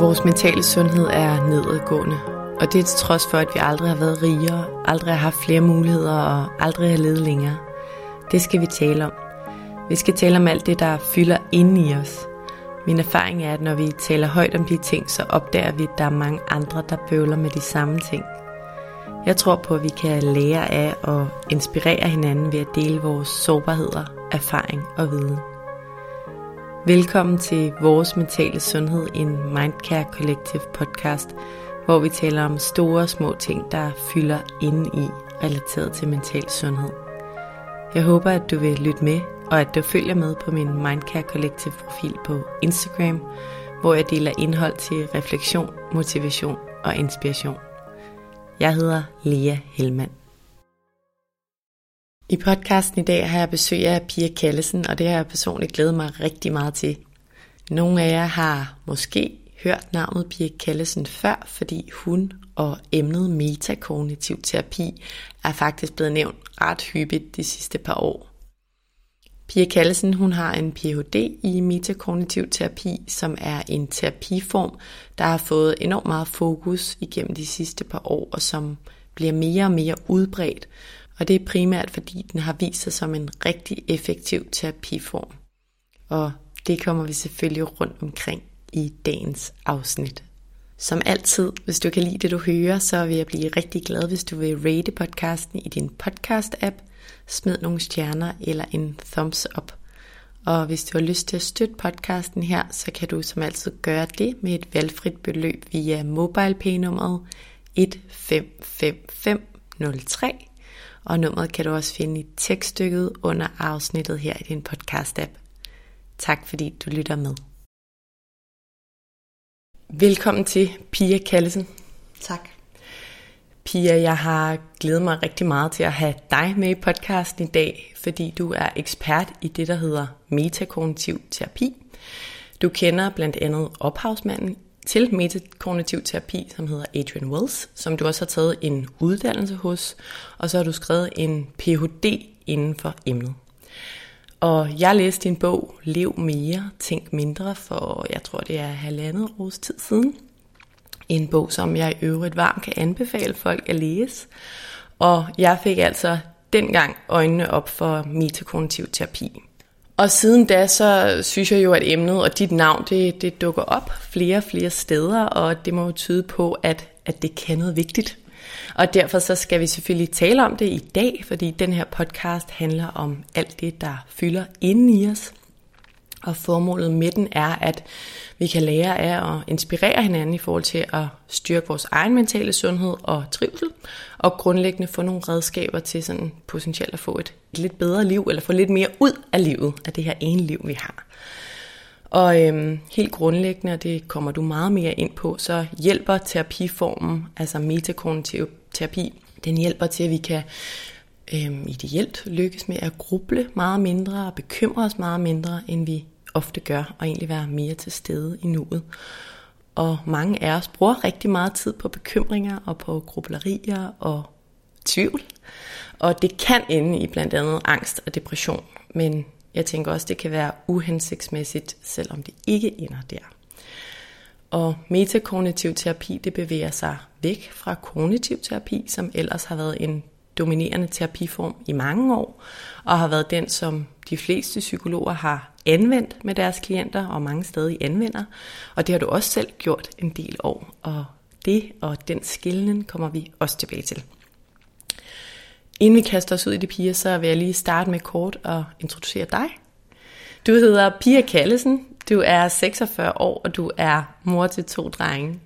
Vores mentale sundhed er nedadgående, og det er til trods for, at vi aldrig har været rigere, aldrig har haft flere muligheder og aldrig har levet længere. Det skal vi tale om. Vi skal tale om alt det, der fylder inde i os. Min erfaring er, at når vi taler højt om de ting, så opdager vi, at der er mange andre, der bøvler med de samme ting. Jeg tror på, at vi kan lære af og inspirere hinanden ved at dele vores sårbarheder, erfaring og viden. Velkommen til Vores Mentale Sundhed, en Mindcare Collective podcast, hvor vi taler om store og små ting, der fylder inde i relateret til mental sundhed. Jeg håber, at du vil lytte med, og at du følger med på min Mindcare Collective profil på Instagram, hvor jeg deler indhold til refleksion, motivation og inspiration. Jeg hedder Lea Helmand. I podcasten i dag har jeg besøg af Pia Kallesen, og det har jeg personligt glædet mig rigtig meget til. Nogle af jer har måske hørt navnet Pia Kallesen før, fordi hun og emnet metakognitiv terapi er faktisk blevet nævnt ret hyppigt de sidste par år. Pia Kallesen hun har en Ph.D. i metakognitiv terapi, som er en terapiform, der har fået enormt meget fokus igennem de sidste par år, og som bliver mere og mere udbredt, og det er primært fordi den har vist sig som en rigtig effektiv terapiform. Og det kommer vi selvfølgelig rundt omkring i dagens afsnit. Som altid, hvis du kan lide det du hører, så vil jeg blive rigtig glad, hvis du vil rate podcasten i din podcast-app, smid nogle stjerner eller en thumbs up. Og hvis du har lyst til at støtte podcasten her, så kan du som altid gøre det med et valgfrit beløb via MobilePay-nummeret 155503. og nummeret kan du også finde i tekststykket under afsnittet her i din podcast-app. Tak fordi du lytter med. Velkommen til Pia Kallesen. Tak. Pia, jeg har glædet mig rigtig meget til at have dig med i podcasten i dag, fordi du er ekspert i det, der hedder metakognitiv terapi. Du kender blandt andet ophavsmanden til metakognitiv terapi, som hedder Adrian Wells, som du også har taget en uddannelse hos, og så har du skrevet en Ph.D. inden for emnet. Og jeg læste din bog Lev mere, tænk mindre for, jeg tror det er halvandet års tid siden. En bog, som jeg i øvrigt varmt kan anbefale folk at læse. Og jeg fik altså dengang øjnene op for metakognitiv terapi. Og siden da, så synes jeg jo, at emnet og dit navn, det, det dukker op flere og flere steder, og det må jo tyde på, at, at det kan noget vigtigt. Og derfor så skal vi selvfølgelig tale om det i dag, fordi den her podcast handler om alt det, der fylder inden i os. Og formålet med den er, at vi kan lære af at inspirere hinanden i forhold til at styrke vores egen mentale sundhed og trivsel, og grundlæggende få nogle redskaber til sådan potentielt at få et lidt bedre liv, eller få lidt mere ud af livet, af det her ene liv, vi har. Og øhm, helt grundlæggende, og det kommer du meget mere ind på, så hjælper terapiformen, altså metakognitiv terapi, den hjælper til, at vi kan øhm, ideelt lykkes med at gruble meget mindre og bekymre os meget mindre, end vi ofte gør, og egentlig være mere til stede i nuet. Og mange af os bruger rigtig meget tid på bekymringer og på grublerier og tvivl. Og det kan ende i blandt andet angst og depression, men jeg tænker også, det kan være uhensigtsmæssigt, selvom det ikke ender der. Og metakognitiv terapi, det bevæger sig væk fra kognitiv terapi, som ellers har været en dominerende terapiform i mange år, og har været den, som de fleste psykologer har anvendt med deres klienter, og mange stadig anvender. Og det har du også selv gjort en del år, og det og den skillen kommer vi også tilbage til. Inden vi kaster os ud i det, Pia, så vil jeg lige starte med kort at introducere dig. Du hedder Pia Kallesen, du er 46 år, og du er mor til to drenge.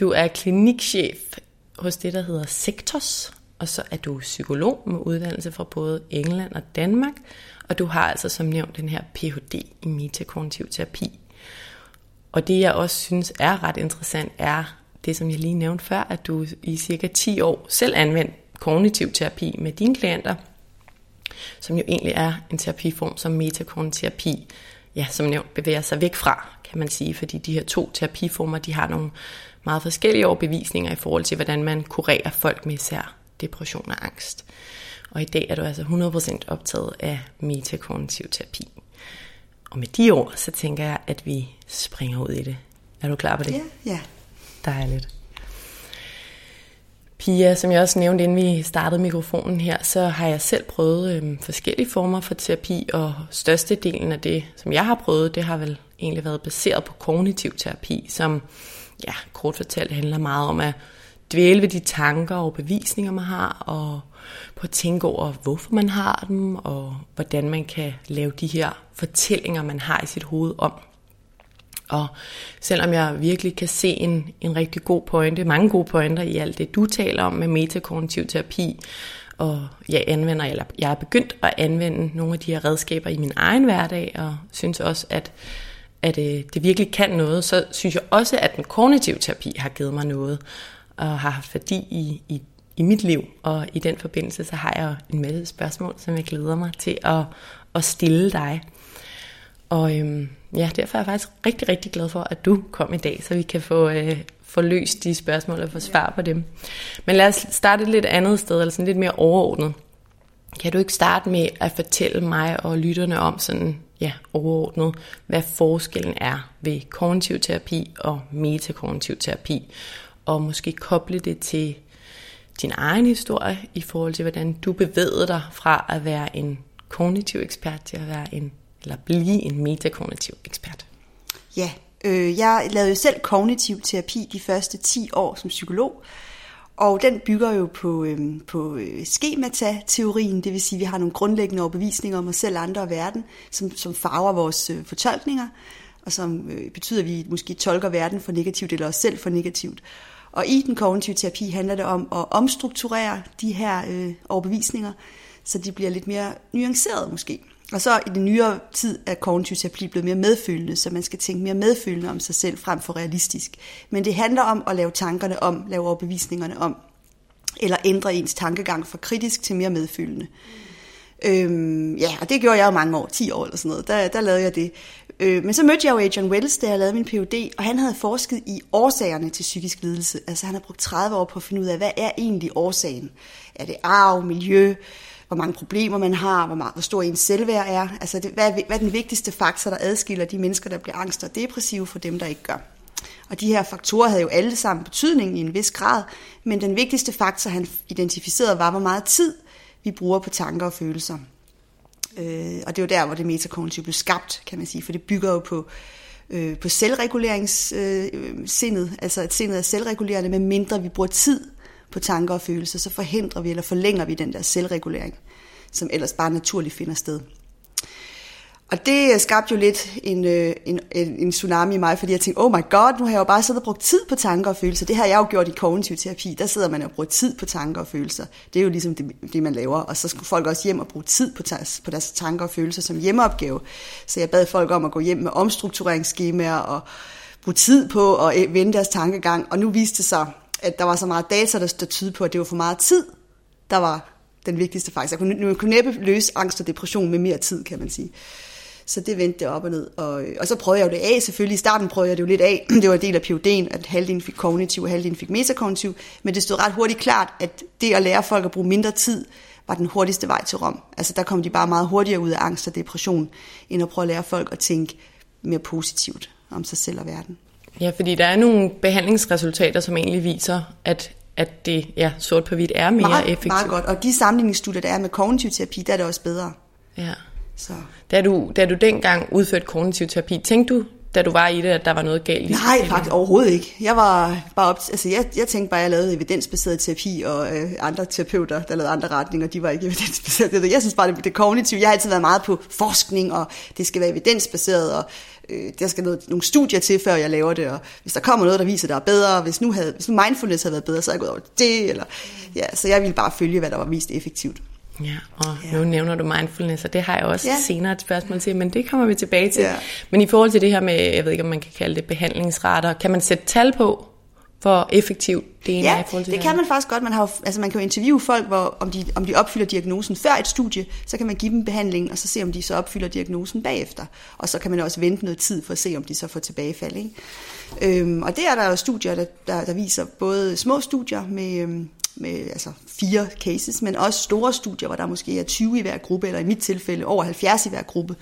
Du er klinikchef hos det, der hedder Sektos, og så er du psykolog med uddannelse fra både England og Danmark, og du har altså som nævnt den her Ph.D. i metakognitiv terapi. Og det jeg også synes er ret interessant er det, som jeg lige nævnte før, at du i cirka 10 år selv anvendt kognitiv terapi med dine klienter, som jo egentlig er en terapiform som metakognitiv terapi, ja, som nævnt bevæger sig væk fra, kan man sige, fordi de her to terapiformer, de har nogle meget forskellige overbevisninger i forhold til, hvordan man kurerer folk med især depression og angst. Og i dag er du altså 100% optaget af metakognitiv terapi. Og med de ord, så tænker jeg, at vi springer ud i det. Er du klar på det? Ja, ja. Dejligt. Pia, som jeg også nævnte, inden vi startede mikrofonen her, så har jeg selv prøvet øhm, forskellige former for terapi, og størstedelen af det, som jeg har prøvet, det har vel egentlig været baseret på kognitiv terapi, som ja, kort fortalt handler meget om at dvæle ved de tanker og bevisninger, man har, og på at tænke over, hvorfor man har dem, og hvordan man kan lave de her fortællinger, man har i sit hoved om. Og selvom jeg virkelig kan se en, en rigtig god pointe, mange gode pointer i alt det, du taler om med metakognitiv terapi, og jeg anvender, eller jeg er begyndt at anvende nogle af de her redskaber i min egen hverdag, og synes også, at, at øh, det virkelig kan noget, så synes jeg også, at den kognitive terapi har givet mig noget, og har haft værdi i, i, i mit liv. Og i den forbindelse, så har jeg en masse spørgsmål, som jeg glæder mig til at, at stille dig. Og øhm, ja, derfor er jeg faktisk rigtig, rigtig glad for, at du kom i dag, så vi kan få, øh, få løst de spørgsmål og få svar på dem. Men lad os starte et lidt andet sted, eller sådan lidt mere overordnet. Kan du ikke starte med at fortælle mig og lytterne om sådan, ja, overordnet, hvad forskellen er ved kognitiv terapi og metakognitiv terapi, og måske koble det til din egen historie i forhold til, hvordan du bevægede dig fra at være en kognitiv ekspert til at være en eller blive en metakognitiv ekspert? Ja, øh, jeg lavede jo selv kognitiv terapi de første 10 år som psykolog, og den bygger jo på, øh, på øh, skemata-teorien, det vil sige, at vi har nogle grundlæggende overbevisninger om os selv, andre og verden, som, som farver vores øh, fortolkninger, og som øh, betyder, at vi måske tolker verden for negativt, eller os selv for negativt. Og i den kognitive terapi handler det om at omstrukturere de her øh, overbevisninger, så de bliver lidt mere nuancerede måske. Og så i den nyere tid er kognitiv terapi blevet mere medfølende, så man skal tænke mere medfølende om sig selv frem for realistisk. Men det handler om at lave tankerne om, lave overbevisningerne om, eller ændre ens tankegang fra kritisk til mere medfølende. Mm. Øhm, ja, og det gjorde jeg jo mange år, 10 år eller sådan noget, der, der lavede jeg det. Øh, men så mødte jeg jo Adrian Wells, da jeg lavede min Ph.D., og han havde forsket i årsagerne til psykisk lidelse. Altså han har brugt 30 år på at finde ud af, hvad er egentlig årsagen? Er det arv, miljø, hvor mange problemer man har, hvor, meget, hvor stor ens selvværd er. Altså, det, hvad, er, hvad er den vigtigste faktor, der adskiller de mennesker, der bliver angst og depressive, fra dem, der ikke gør? Og de her faktorer havde jo alle sammen betydning i en vis grad, men den vigtigste faktor, han identificerede, var, hvor meget tid vi bruger på tanker og følelser. Øh, og det er jo der, hvor det metakognitive blev skabt, kan man sige, for det bygger jo på, øh, på selvreguleringssindet, øh, altså at sindet er selvregulerende, med mindre vi bruger tid på tanker og følelser, så forhindrer vi eller forlænger vi den der selvregulering, som ellers bare naturligt finder sted. Og det øh, skabte jo lidt øh, en, en, en, tsunami i mig, fordi jeg tænkte, oh my god, nu har jeg jo bare siddet og brugt tid på tanker og følelser. Det har jeg jo gjort i kognitiv terapi. Der sidder man og bruger tid på tanker og følelser. Det er jo ligesom det, det man laver. Og så skulle folk også hjem og bruge tid på, på deres tanker og følelser som hjemmeopgave. Så jeg bad folk om at gå hjem med omstruktureringsskemaer og bruge tid på at øh, vende deres tankegang. Og nu viste det sig, at der var så meget data, der stod tyde på, at det var for meget tid, der var den vigtigste faktor. Jeg kunne, kunne næppe løse angst og depression med mere tid, kan man sige. Så det vendte det op og ned. Og, og så prøvede jeg jo det af, selvfølgelig. I starten prøvede jeg det jo lidt af. Det var en del af PUD'en, at halvdelen fik kognitiv, og halvdelen fik metakognitiv. Men det stod ret hurtigt klart, at det at lære folk at bruge mindre tid, var den hurtigste vej til Rom. Altså der kom de bare meget hurtigere ud af angst og depression, end at prøve at lære folk at tænke mere positivt om sig selv og verden. Ja, fordi der er nogle behandlingsresultater, som egentlig viser, at, at det ja, sort på hvidt er mere meget, effektivt. Meget godt, og de sammenligningsstudier, der er med kognitiv terapi, der er det også bedre. Ja. Så. Da, du, da du dengang udførte kognitiv terapi, tænkte du, da du var i det, at der var noget galt i Nej, faktisk overhovedet ikke. Jeg var bare op, altså jeg, jeg tænkte bare, at jeg lavede evidensbaseret terapi, og øh, andre terapeuter, der lavede andre retninger, de var ikke evidensbaseret. Jeg synes bare, det, det kognitive, jeg har altid været meget på forskning, og det skal være evidensbaseret, og øh, der skal noget, nogle studier til, før jeg laver det, og hvis der kommer noget, der viser, at der er bedre, hvis nu, havde, hvis nu mindfulness havde været bedre, så havde jeg gået over det, eller, ja, så jeg ville bare følge, hvad der var mest effektivt. Ja, og ja. nu nævner du mindfulness, og det har jeg også ja. senere et spørgsmål til, men det kommer vi tilbage til. Ja. Men i forhold til det her med, jeg ved ikke, om man kan kalde det behandlingsretter, kan man sætte tal på, hvor effektivt det ene ja, er i forhold til det, det kan man faktisk godt. Man, har, altså man kan jo interviewe folk, hvor, om, de, om de opfylder diagnosen før et studie, så kan man give dem behandling, og så se, om de så opfylder diagnosen bagefter. Og så kan man også vente noget tid for at se, om de så får tilbagefald. Ikke? Øhm, og det er der jo studier, der, der, der viser både små studier med, øhm, med altså fire cases, men også store studier, hvor der måske er 20 i hver gruppe, eller i mit tilfælde over 70 i hver gruppe.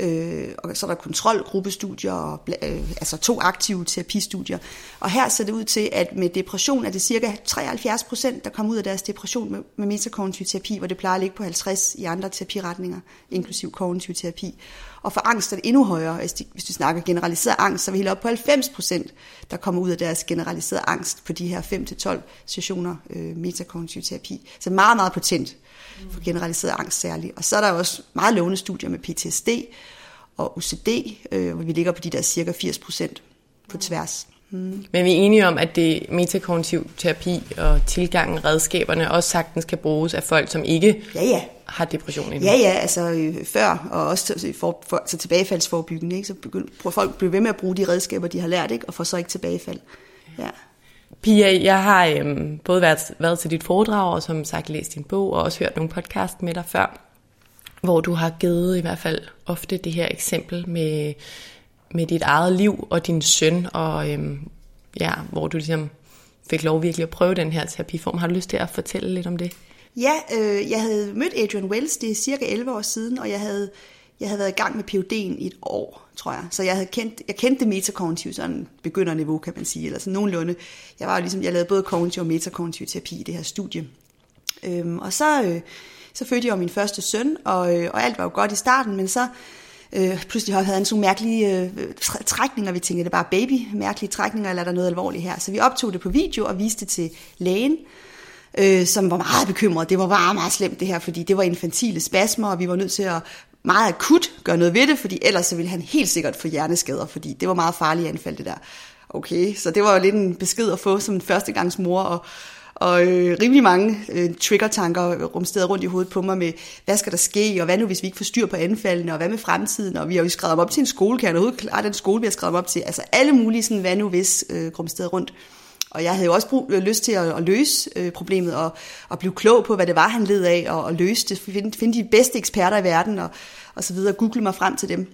Øh, og så er der kontrolgruppestudier, og, øh, altså to aktive terapistudier. Og her ser det ud til, at med depression er det cirka 73 procent, der kommer ud af deres depression med, med metakognitiv terapi, hvor det plejer at ligge på 50 i andre terapiretninger, inklusiv kognitiv terapi. Og for angst er det endnu højere. Hvis, de, hvis vi snakker generaliseret angst, så er vi helt op på 90 procent, der kommer ud af deres generaliserede angst på de her 5-12 sessioner øh, metakognitiv terapi. Så meget, meget potent for generaliseret angst særligt. Og så er der også meget lovende studier med PTSD og OCD, øh, hvor vi ligger på de der cirka 80 procent på tværs. Mm. Men vi er enige om, at det metakognitiv terapi og tilgangen, redskaberne også sagtens kan bruges af folk, som ikke ja, ja. har depression endnu. Ja, ja, altså øh, før, og også til, for, for, til tilbagefaldsforebyggende, ikke? så begynd, prøver folk at blive ved med at bruge de redskaber, de har lært, ikke? og får så ikke tilbagefald. Ja. Pia, jeg har øhm, både været, været til dit foredrag, og som sagt læst din bog, og også hørt nogle podcast med dig før, hvor du har givet i hvert fald ofte det her eksempel med med dit eget liv og din søn, og øhm, ja, hvor du ligesom fik lov virkelig at prøve den her terapiform. Har du lyst til at fortælle lidt om det? Ja, øh, jeg havde mødt Adrian Wells, det er cirka 11 år siden, og jeg havde, jeg havde været i gang med PUD'en i et år, tror jeg. Så jeg havde kendt, jeg kendte det metakognitiv, sådan begynderniveau, kan man sige, eller sådan nogenlunde. Jeg var ligesom, jeg lavede både kognitiv og metakognitiv terapi i det her studie. Øhm, og så, øh, så fødte jeg min første søn, og, øh, og alt var jo godt i starten, men så øh, pludselig havde han sådan nogle mærkelige øh, trækninger. Vi tænkte, det er bare baby, mærkelige trækninger, eller er der noget alvorligt her? Så vi optog det på video og viste det til lægen, øh, som var meget bekymret. Det var bare meget slemt det her, fordi det var infantile spasmer, og vi var nødt til at meget akut gøre noget ved det, fordi ellers så ville han helt sikkert få hjerneskader, fordi det var meget farligt anfald det der. Okay, så det var jo lidt en besked at få som en førstegangsmor, og, og øh, rimelig mange øh, trigger-tanker rumsterede rundt i hovedet på mig med, hvad skal der ske, og hvad nu hvis vi ikke får styr på anfaldene, og hvad med fremtiden, og vi har jo skrevet op til en skole, kan jeg overhovedet klare den skole, vi har skrevet op til, altså alle mulige sådan, hvad nu hvis øh, rumsterede rundt. Og jeg havde jo også brug, øh, lyst til at, at løse øh, problemet og, og blive klog på, hvad det var, han led af, og, og løse det, finde, finde de bedste eksperter i verden, og, og så videre, google mig frem til dem.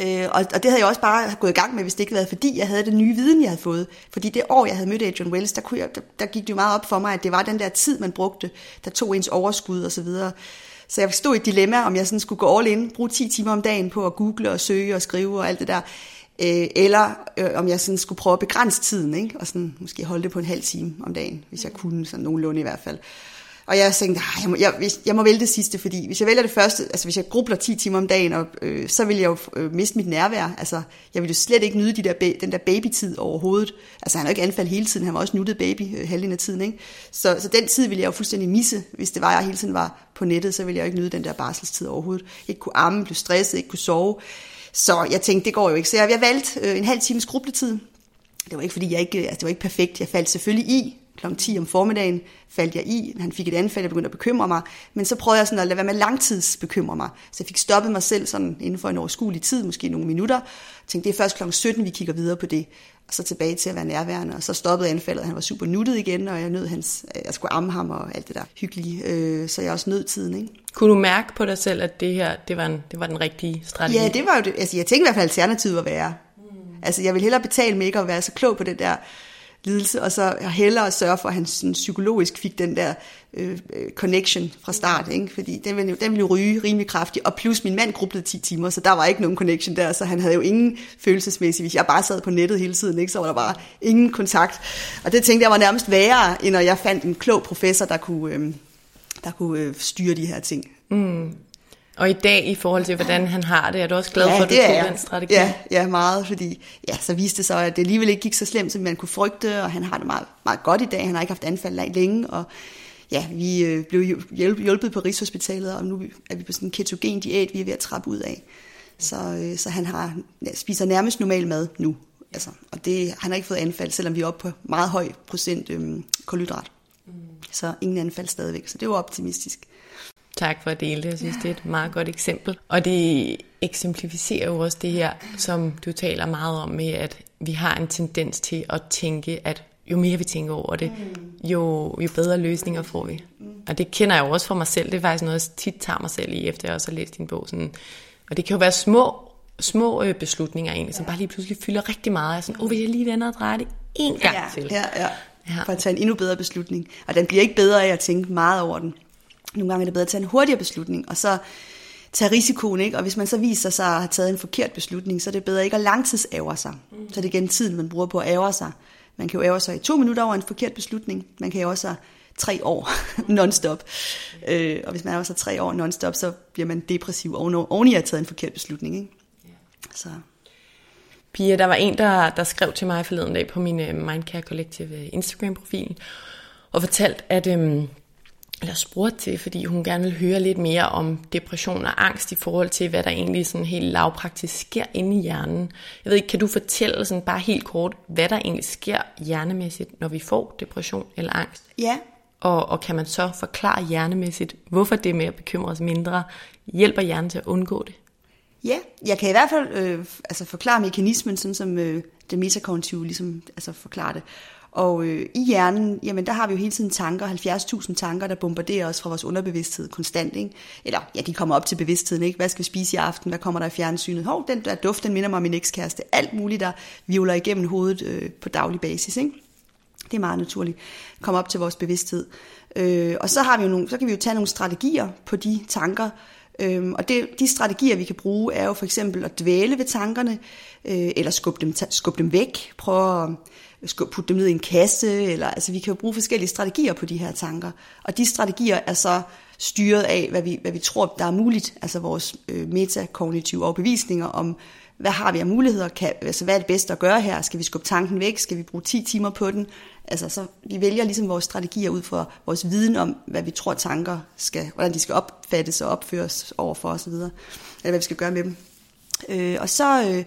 Øh, og, og det havde jeg også bare gået i gang med, hvis det ikke havde været, fordi jeg havde den nye viden, jeg havde fået. Fordi det år, jeg havde mødt Adrian Wells, der, kunne jeg, der, der gik det jo meget op for mig, at det var den der tid, man brugte, der tog ens overskud og så videre. Så jeg stod i et dilemma, om jeg sådan skulle gå all in, bruge 10 timer om dagen på at google og søge og skrive og alt det der, øh, eller øh, om jeg sådan skulle prøve at begrænse tiden, ikke? og sådan måske holde det på en halv time om dagen, hvis jeg kunne, sådan nogenlunde i hvert fald. Og jeg tænkte, jeg må, jeg, jeg må vælge det sidste, fordi hvis jeg vælger det første, altså hvis jeg grubler 10 timer om dagen, og, øh, så vil jeg jo øh, miste mit nærvær. Altså, jeg vil jo slet ikke nyde de der, den der babytid overhovedet. Altså, han har jo ikke anfald hele tiden, han var også nuttet baby øh, halvdelen af tiden, ikke? Så, så den tid ville jeg jo fuldstændig misse, hvis det var, jeg hele tiden var på nettet, så ville jeg jo ikke nyde den der barselstid overhovedet. Ikke kunne amme, blive stresset, ikke kunne sove. Så jeg tænkte, det går jo ikke. Så jeg, jeg valgte øh, en halv times grubletid. Det var ikke, fordi jeg ikke, altså, det var ikke perfekt. Jeg faldt selvfølgelig i, kl. 10 om formiddagen faldt jeg i. Han fik et anfald, jeg begyndte at bekymre mig. Men så prøvede jeg sådan at lade være med langtidsbekymre mig. Så jeg fik stoppet mig selv sådan inden for en overskuelig tid, måske nogle minutter. Jeg tænkte, det er først kl. 17, vi kigger videre på det. Og så tilbage til at være nærværende. Og så stoppede anfaldet, han var super nuttet igen, og jeg nød hans, jeg skulle amme ham og alt det der hyggelige. Øh, så jeg også nød tiden, ikke? Kunne du mærke på dig selv, at det her, det var, en, det var den rigtige strategi? Ja, det var jo det. Altså, jeg tænkte i hvert fald, at alternativet var værre. Mm. Altså, jeg vil hellere betale med ikke at være så klog på den der lidelse, og så hellere sørge for, at han sådan, psykologisk fik den der øh, øh, connection fra start, ikke? fordi den ville, jo, den ville jo ryge rimelig kraftigt, og plus min mand grublede 10 timer, så der var ikke nogen connection der, så han havde jo ingen følelsesmæssig, hvis jeg bare sad på nettet hele tiden, ikke? så var der bare ingen kontakt, og det tænkte jeg var nærmest værre, end når jeg fandt en klog professor, der kunne, øh, der kunne øh, styre de her ting. Mm. Og i dag, i forhold til, hvordan han har det, er du også glad ja, for, at du tog den strategi? Ja, ja, meget, fordi ja, så viste det sig, at det alligevel ikke gik så slemt, som man kunne frygte, og han har det meget, meget godt i dag. Han har ikke haft anfald længe, og ja, vi øh, blev hjulpet på Rigshospitalet, og nu er vi på sådan en ketogen diæt, vi er ved at trappe ud af. Så, øh, så han har, ja, spiser nærmest normal mad nu. Altså, og det, han har ikke fået anfald, selvom vi er oppe på meget høj procent øh, kulhydrat. Mm. Så ingen anfald stadigvæk, så det var optimistisk. Tak for at dele det. Jeg synes, det er et meget godt eksempel. Og det eksemplificerer jo også det her, som du taler meget om med, at vi har en tendens til at tænke, at jo mere vi tænker over det, jo, jo bedre løsninger får vi. Og det kender jeg jo også for mig selv. Det er faktisk noget, jeg tit tager mig selv i, efter jeg også har læst din bog. Sådan. Og det kan jo være små, små øh, beslutninger egentlig, som bare lige pludselig fylder rigtig meget. Jeg er sådan, åh, oh, vil jeg lige vende og dreje det en gang ja, til? Ja, ja. ja. For at tage en endnu bedre beslutning. Og den bliver ikke bedre af at tænke meget over den. Nogle gange er det bedre at tage en hurtigere beslutning, og så tage risikoen, ikke? Og hvis man så viser sig at have taget en forkert beslutning, så er det bedre ikke at langtidsævre sig. Mm. Så er det igen tiden, man bruger på at ævre sig. Man kan jo ævre sig i to minutter over en forkert beslutning. Man kan ævre sig tre år non-stop. Øh, og hvis man ævrer sig tre år non-stop, så bliver man depressiv oven, oven i at have taget en forkert beslutning. Ikke? Så. Pia, der var en, der, der skrev til mig forleden dag på min uh, Mindcare Collective Instagram-profil, og fortalte, at øhm, eller spurgte til, fordi hun gerne vil høre lidt mere om depression og angst i forhold til, hvad der egentlig sådan helt lavpraktisk sker inde i hjernen. Jeg ved ikke, kan du fortælle sådan bare helt kort, hvad der egentlig sker hjernemæssigt, når vi får depression eller angst? Ja. Og, og kan man så forklare hjernemæssigt, hvorfor det med at bekymre os mindre hjælper hjernen til at undgå det? Ja, jeg kan i hvert fald øh, altså forklare mekanismen, sådan som øh, det metakognitive ligesom, altså forklarer det. Og øh, i hjernen, jamen der har vi jo hele tiden tanker, 70.000 tanker, der bombarderer os fra vores underbevidsthed konstant. Ikke? Eller ja, de kommer op til bevidstheden. Ikke? Hvad skal vi spise i aften? Hvad kommer der i fjernsynet? Hov, den der duft, den minder mig om min ekskæreste. Alt muligt, der vivler igennem hovedet øh, på daglig basis. Ikke? Det er meget naturligt. Komme op til vores bevidsthed. Øh, og så, har vi jo nogle, så kan vi jo tage nogle strategier på de tanker, Øhm, og det, de strategier, vi kan bruge, er jo for eksempel at dvæle ved tankerne, øh, eller skubbe dem, skubbe dem væk, prøve at putte dem ned i en kasse, eller altså vi kan jo bruge forskellige strategier på de her tanker. Og de strategier er så styret af, hvad vi, hvad vi tror, der er muligt, altså vores øh, metakognitive overbevisninger om, hvad har vi af muligheder, kan, altså hvad er det bedste at gøre her, skal vi skubbe tanken væk, skal vi bruge 10 timer på den, altså så vi vælger ligesom vores strategier ud fra vores viden om, hvad vi tror tanker skal, hvordan de skal opfattes og opføres over for osv., eller hvad vi skal gøre med dem. Øh, og så, øh,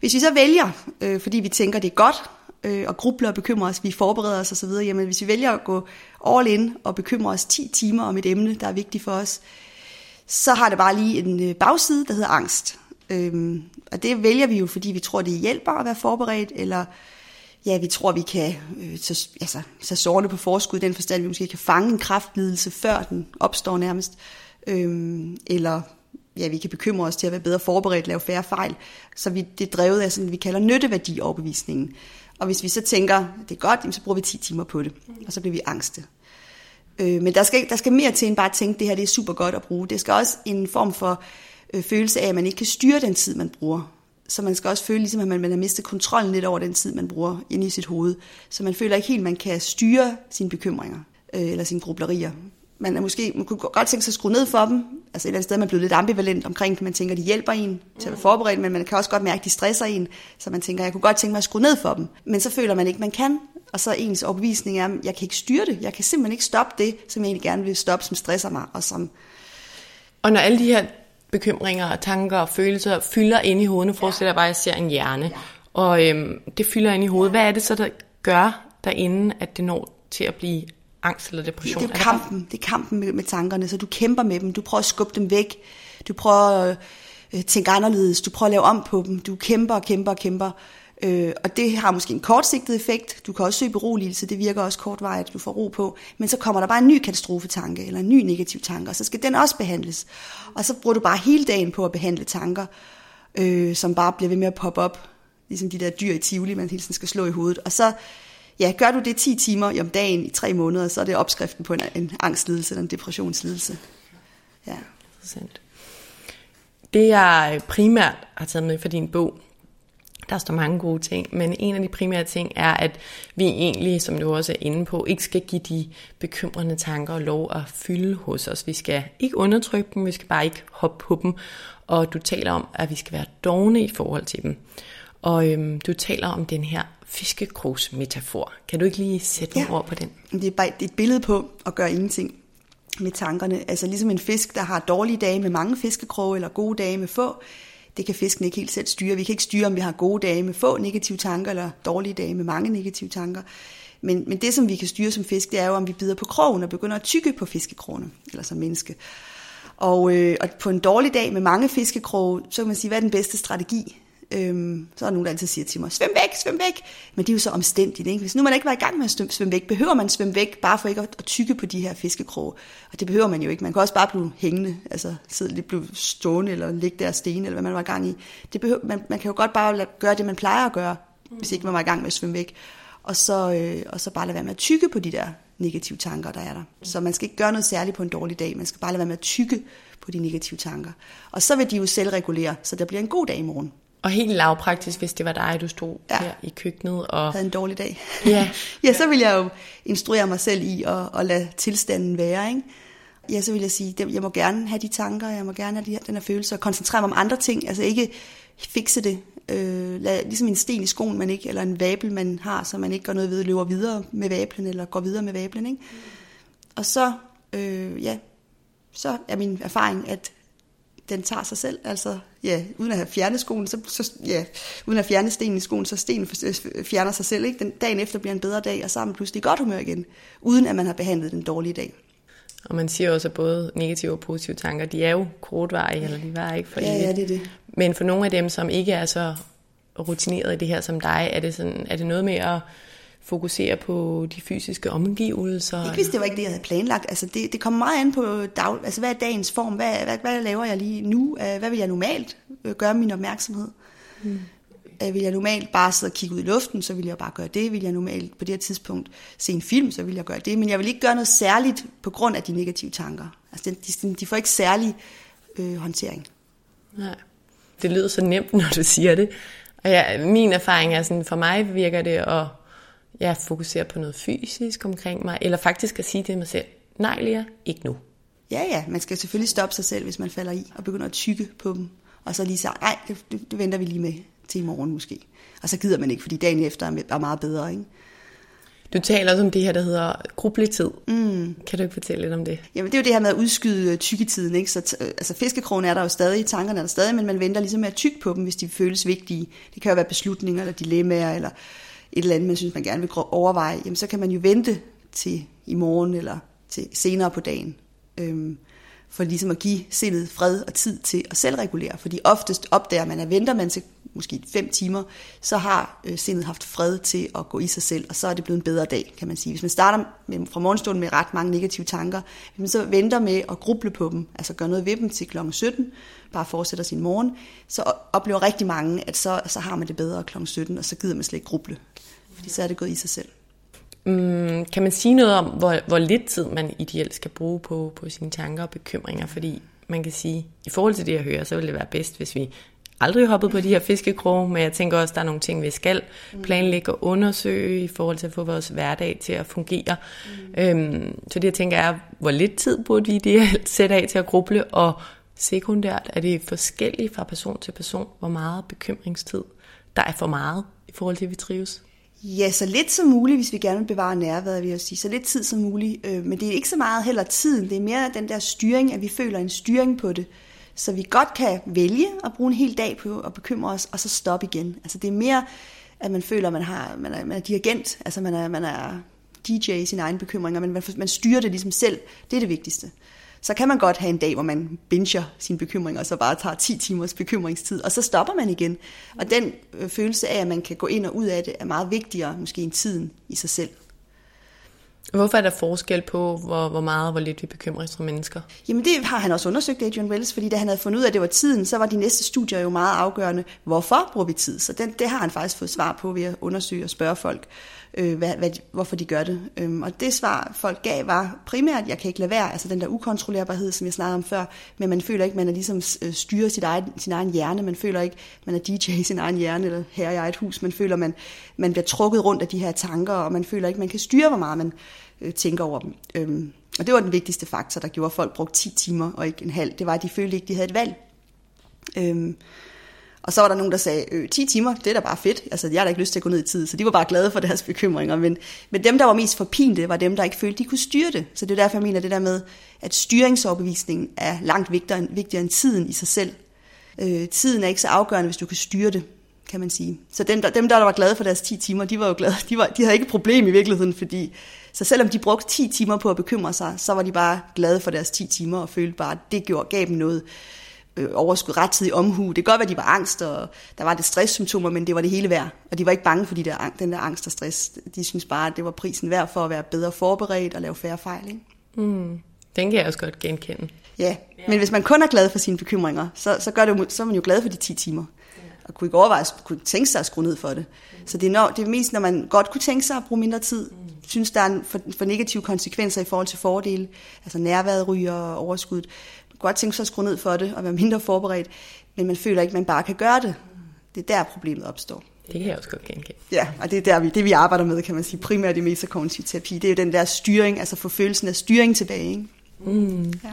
hvis vi så vælger, øh, fordi vi tænker, det er godt, øh, og grubler og bekymrer os, vi forbereder os osv., jamen hvis vi vælger at gå all in og bekymre os 10 timer om et emne, der er vigtigt for os, så har det bare lige en øh, bagside, der hedder angst. Øhm, og det vælger vi jo, fordi vi tror, det hjælper at være forberedt, eller ja, vi tror, vi kan øh, tage, altså, så sårene på forskud, i den forstand, vi måske kan fange en kraftlidelse, før den opstår nærmest. Øhm, eller ja, vi kan bekymre os til at være bedre forberedt, lave færre fejl. Så vi, det er drevet af sådan, vi kalder nytteværdi overbevisningen. Og hvis vi så tænker, det er godt, så bruger vi 10 timer på det, og så bliver vi angste. Øh, men der skal, der skal mere til end bare at tænke, det her det er super godt at bruge. Det skal også en form for øh, følelse af, at man ikke kan styre den tid, man bruger. Så man skal også føle, ligesom at man, man har mistet kontrollen lidt over den tid, man bruger inde i sit hoved. Så man føler ikke helt, at man kan styre sine bekymringer øh, eller sine grublerier man, er måske, man kunne godt tænke sig at skrue ned for dem. Altså et eller andet sted man er blevet lidt ambivalent omkring Man tænker, de hjælper en til at være forberedt, men man kan også godt mærke, at de stresser en. Så man tænker, jeg kunne godt tænke mig at skrue ned for dem. Men så føler man ikke, man kan. Og så ens overbevisning er, at jeg kan ikke styre det. Jeg kan simpelthen ikke stoppe det, som jeg egentlig gerne vil stoppe, som stresser mig. Og, som og når alle de her bekymringer, tanker og følelser fylder ind i hovedet, nu forestiller jeg bare, at jeg ser en hjerne, ja. og øhm, det fylder ind i hovedet, hvad er det så, der gør derinde, at det når til at blive angst eller depression? Det er kampen, det er kampen med, med tankerne, så du kæmper med dem, du prøver at skubbe dem væk, du prøver at øh, tænke anderledes, du prøver at lave om på dem, du kæmper og kæmper og kæmper, øh, og det har måske en kortsigtet effekt, du kan også søge beroligelse, det virker også kortvarigt, du får ro på, men så kommer der bare en ny katastrofetanke, eller en ny negativ tanke, og så skal den også behandles, og så bruger du bare hele dagen på at behandle tanker, øh, som bare bliver ved med at poppe op, ligesom de der dyr i Tivoli, man hele tiden skal slå i hovedet, og så ja, gør du det 10 timer om dagen i tre måneder, så er det opskriften på en, en angstlidelse eller en depressionslidelse. Ja. Interessant. Det jeg primært har taget med for din bog, Der står mange gode ting, men en af de primære ting er, at vi egentlig, som du også er inde på, ikke skal give de bekymrende tanker lov at fylde hos os. Vi skal ikke undertrykke dem, vi skal bare ikke hoppe på dem. Og du taler om, at vi skal være dogne i forhold til dem. Og øhm, du taler om den her fiskekrogs-metafor. Kan du ikke lige sætte ja. nogle ord på den? Det er bare et billede på at gøre ingenting med tankerne. Altså ligesom en fisk, der har dårlige dage med mange fiskekroge, eller gode dage med få, det kan fisken ikke helt selv styre. Vi kan ikke styre, om vi har gode dage med få negative tanker, eller dårlige dage med mange negative tanker. Men, men det, som vi kan styre som fisk, det er jo, om vi bider på krogen og begynder at tykke på fiskekrogene, eller som menneske. Og, øh, og på en dårlig dag med mange fiskekroge, så kan man sige, hvad er den bedste strategi? Øhm, så er der nogen, der altid siger til mig, svøm væk, svøm væk. Men det er jo så omstændigt. Ikke? Hvis nu man ikke var i gang med at svømme væk, behøver man svømme væk, bare for ikke at, at tykke på de her fiskekroge. Og det behøver man jo ikke. Man kan også bare blive hængende, altså sidde lidt, blive stående, eller ligge der sten, eller hvad man var i gang i. Det behøver, man, man kan jo godt bare lade, gøre det, man plejer at gøre, mm. hvis ikke man var i gang med at svømme væk. Og så, øh, og så bare lade være med at tykke på de der negative tanker, der er der. Så man skal ikke gøre noget særligt på en dårlig dag. Man skal bare lade være med at tykke på de negative tanker. Og så vil de jo selv regulere, så der bliver en god dag i morgen. Og helt lavpraktisk, hvis det var dig, du stod ja. her i køkkenet. Og havde en dårlig dag. Ja. ja, så vil jeg jo instruere mig selv i at, at lade tilstanden være. Ikke? Ja, så vil jeg sige, at jeg må gerne have de tanker, jeg må gerne have de her, den her følelse, og koncentrere mig om andre ting. Altså ikke fikse det. Øh, lad, ligesom en sten i skoen, man ikke, eller en vabel, man har, så man ikke gør noget ved, løber videre med vablen, eller går videre med vablen. Ikke? Og så, øh, ja, så er min erfaring, at den tager sig selv, altså ja, uden at have fjernet skoen, så, så ja, uden at fjerne stenen i skoen, så stenen fjerner sig selv, ikke? Den dagen efter bliver en bedre dag, og så er man pludselig godt humør igen, uden at man har behandlet den dårlige dag. Og man siger også, at både negative og positive tanker, de er jo kortvarige, eller de var ikke for ja, Ja, det er det. Men for nogle af dem, som ikke er så rutineret i det her som dig, er det, sådan, er det noget med at fokusere på de fysiske omgivelser? Ikke hvis det var ikke det, jeg havde planlagt. Altså det, det kommer meget an på, dag, altså hvad er dagens form? Hvad, hvad, hvad laver jeg lige nu? Hvad vil jeg normalt øh, gøre min opmærksomhed? Hmm. Vil jeg normalt bare sidde og kigge ud i luften, så vil jeg bare gøre det. Vil jeg normalt på det her tidspunkt se en film, så vil jeg gøre det. Men jeg vil ikke gøre noget særligt på grund af de negative tanker. Altså de, de får ikke særlig øh, håndtering. Nej. Det lyder så nemt, når du siger det. Og ja, min erfaring er sådan, for mig virker det at jeg fokuserer på noget fysisk omkring mig, eller faktisk at sige til mig selv, nej Lea, ikke nu. Ja, ja, man skal selvfølgelig stoppe sig selv, hvis man falder i, og begynder at tykke på dem, og så lige sige, nej, det, det, det venter vi lige med til i morgen måske. Og så gider man ikke, fordi dagen efter er meget bedre, ikke? Du taler også om det her, der hedder grubletid. Mm. Kan du ikke fortælle lidt om det? Jamen, det er jo det her med at udskyde øh, tykketiden. Ikke? Så øh, altså, fiskekrogen er der jo stadig, tankerne er der stadig, men man venter ligesom med at tykke på dem, hvis de føles vigtige. Det kan jo være beslutninger, eller dilemmaer, eller et eller andet, man synes, man gerne vil overveje, jamen så kan man jo vente til i morgen eller til senere på dagen. Øhm, for ligesom at give sindet fred og tid til at selvregulere. Fordi oftest opdager man, at venter man til måske fem timer, så har øh, sindet haft fred til at gå i sig selv, og så er det blevet en bedre dag, kan man sige. Hvis man starter med, fra morgenstunden med ret mange negative tanker, så venter med at gruble på dem, altså gøre noget ved dem til kl. 17, bare fortsætter sin morgen, så oplever rigtig mange, at så, så har man det bedre kl. 17, og så gider man slet ikke gruble, fordi så er det gået i sig selv. Mm, kan man sige noget om, hvor, hvor lidt tid man ideelt skal bruge på, på sine tanker og bekymringer? Fordi man kan sige, i forhold til det, jeg hører, så vil det være bedst, hvis vi aldrig hoppet på de her fiskekroge, men jeg tænker også, at der er nogle ting, vi skal planlægge og undersøge i forhold til at få vores hverdag til at fungere. Mm. Øhm, så det, jeg tænker, er, hvor lidt tid burde vi ideelt sætte af til at gruble, og sekundært er det forskelligt fra person til person, hvor meget bekymringstid der er for meget i forhold til, at vi trives. Ja, så lidt som muligt, hvis vi gerne vil bevare nærværet, vil jeg sige. Så lidt tid som muligt. Øh, men det er ikke så meget heller tiden. Det er mere den der styring, at vi føler en styring på det. Så vi godt kan vælge at bruge en hel dag på at bekymre os, og så stoppe igen. Altså det er mere, at man føler, at man, har, man, er, man er dirigent. Altså man er, man er DJ i sine egne bekymringer, men man, man styrer det ligesom selv. Det er det vigtigste så kan man godt have en dag, hvor man binger sine bekymringer, og så bare tager 10 timers bekymringstid, og så stopper man igen. Og den øh, følelse af, at man kan gå ind og ud af det, er meget vigtigere måske end tiden i sig selv. Hvorfor er der forskel på, hvor, hvor meget og hvor lidt vi bekymrer os som mennesker? Jamen det har han også undersøgt, Adrian Wells, fordi da han havde fundet ud af, at det var tiden, så var de næste studier jo meget afgørende. Hvorfor bruger vi tid? Så den, det har han faktisk fået svar på ved at undersøge og spørge folk øh, hvad, hvad, hvorfor de gør det. Øhm, og det svar, folk gav, var primært, jeg kan ikke lade være, altså den der ukontrollerbarhed, som jeg snakkede om før, men man føler ikke, man er ligesom øh, styrer sit eget, sin egen hjerne, man føler ikke, man er DJ i sin egen hjerne, eller her i eget hus, man føler, man, man bliver trukket rundt af de her tanker, og man føler ikke, man kan styre, hvor meget man øh, tænker over dem. Øhm, og det var den vigtigste faktor, der gjorde, at folk brugte 10 timer og ikke en halv. Det var, at de følte ikke, de havde et valg. Øhm, og så var der nogen, der sagde, øh, 10 timer, det er da bare fedt. Altså, jeg har da ikke lyst til at gå ned i tid, så de var bare glade for deres bekymringer. Men, men dem, der var mest forpinte, var dem, der ikke følte, de kunne styre det. Så det er derfor, jeg mener det der med, at styringsoverbevisningen er langt vigtigere, vigtigere end tiden i sig selv. Øh, tiden er ikke så afgørende, hvis du kan styre det, kan man sige. Så dem der, dem, der var glade for deres 10 timer, de var jo glade. De, var, de havde ikke et problem i virkeligheden, fordi så selvom de brugte 10 timer på at bekymre sig, så var de bare glade for deres 10 timer og følte bare, at det gjorde, gav dem noget øh, overskud, rettidig omhu. Det kan godt være, at de var angst, og der var det stresssymptomer, men det var det hele værd. Og de var ikke bange for de der, den der angst og stress. De synes bare, at det var prisen værd for at være bedre forberedt og lave færre fejl. Ikke? Mm. Den kan jeg også godt genkende. Ja, men hvis man kun er glad for sine bekymringer, så, så, gør det, så er man jo glad for de 10 timer. Og kunne ikke overveje, kunne tænke sig at skrue ned for det. Så det er, når, det er mest, når man godt kunne tænke sig at bruge mindre tid, synes, der er en for, for negative konsekvenser i forhold til fordele, altså nærværet ryger og overskud godt tænke sig at skrue ned for det og være mindre forberedt, men man føler ikke, at man bare kan gøre det. Det er der problemet opstår. Det kan jeg også godt genkende. Ja, og det er der, vi, det vi arbejder med, kan man sige, primært i metakognitiv terapi, det er jo den der styring, altså få følelsen af styring tilbage. Ikke? Mm. Ja.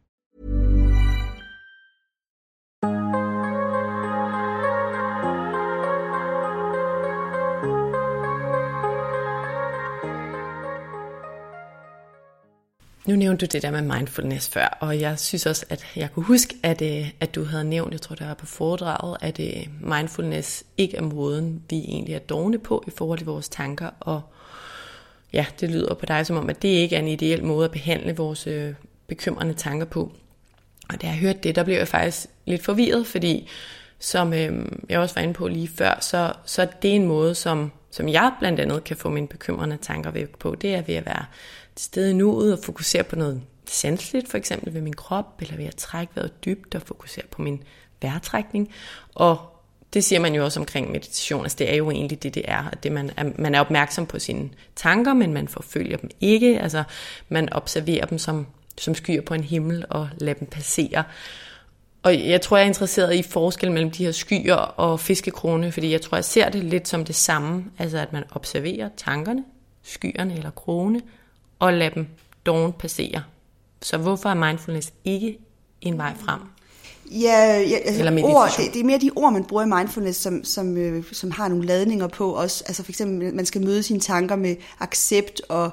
Nu nævnte du det der med mindfulness før, og jeg synes også, at jeg kunne huske, at, øh, at du havde nævnt, jeg tror det var på foredraget, at øh, mindfulness ikke er måden, vi egentlig er dogne på i forhold til vores tanker, og ja, det lyder på dig som om, at det ikke er en ideel måde at behandle vores øh, bekymrende tanker på. Og da jeg hørte det, der blev jeg faktisk lidt forvirret, fordi som øh, jeg også var inde på lige før, så, så det er en måde, som, som jeg blandt andet kan få mine bekymrende tanker væk på, det er ved at være til stede i nuet og fokusere på noget sanseligt, for eksempel ved min krop, eller ved at trække vejret dybt og fokusere på min vejrtrækning. Og det siger man jo også omkring meditation, altså det er jo egentlig det, det er, at det man, er, man er opmærksom på sine tanker, men man forfølger dem ikke, altså man observerer dem som, som skyer på en himmel og lader dem passere. Og jeg tror, jeg er interesseret i forskel mellem de her skyer og fiskekrone, fordi jeg tror, jeg ser det lidt som det samme, altså at man observerer tankerne, skyerne eller krone, og lade dem dårligt passere. Så hvorfor er mindfulness ikke en vej frem? Ja, ja Eller ord, det, det er mere de ord, man bruger i mindfulness, som, som, øh, som har nogle ladninger på også. Altså for eksempel, man skal møde sine tanker med accept og,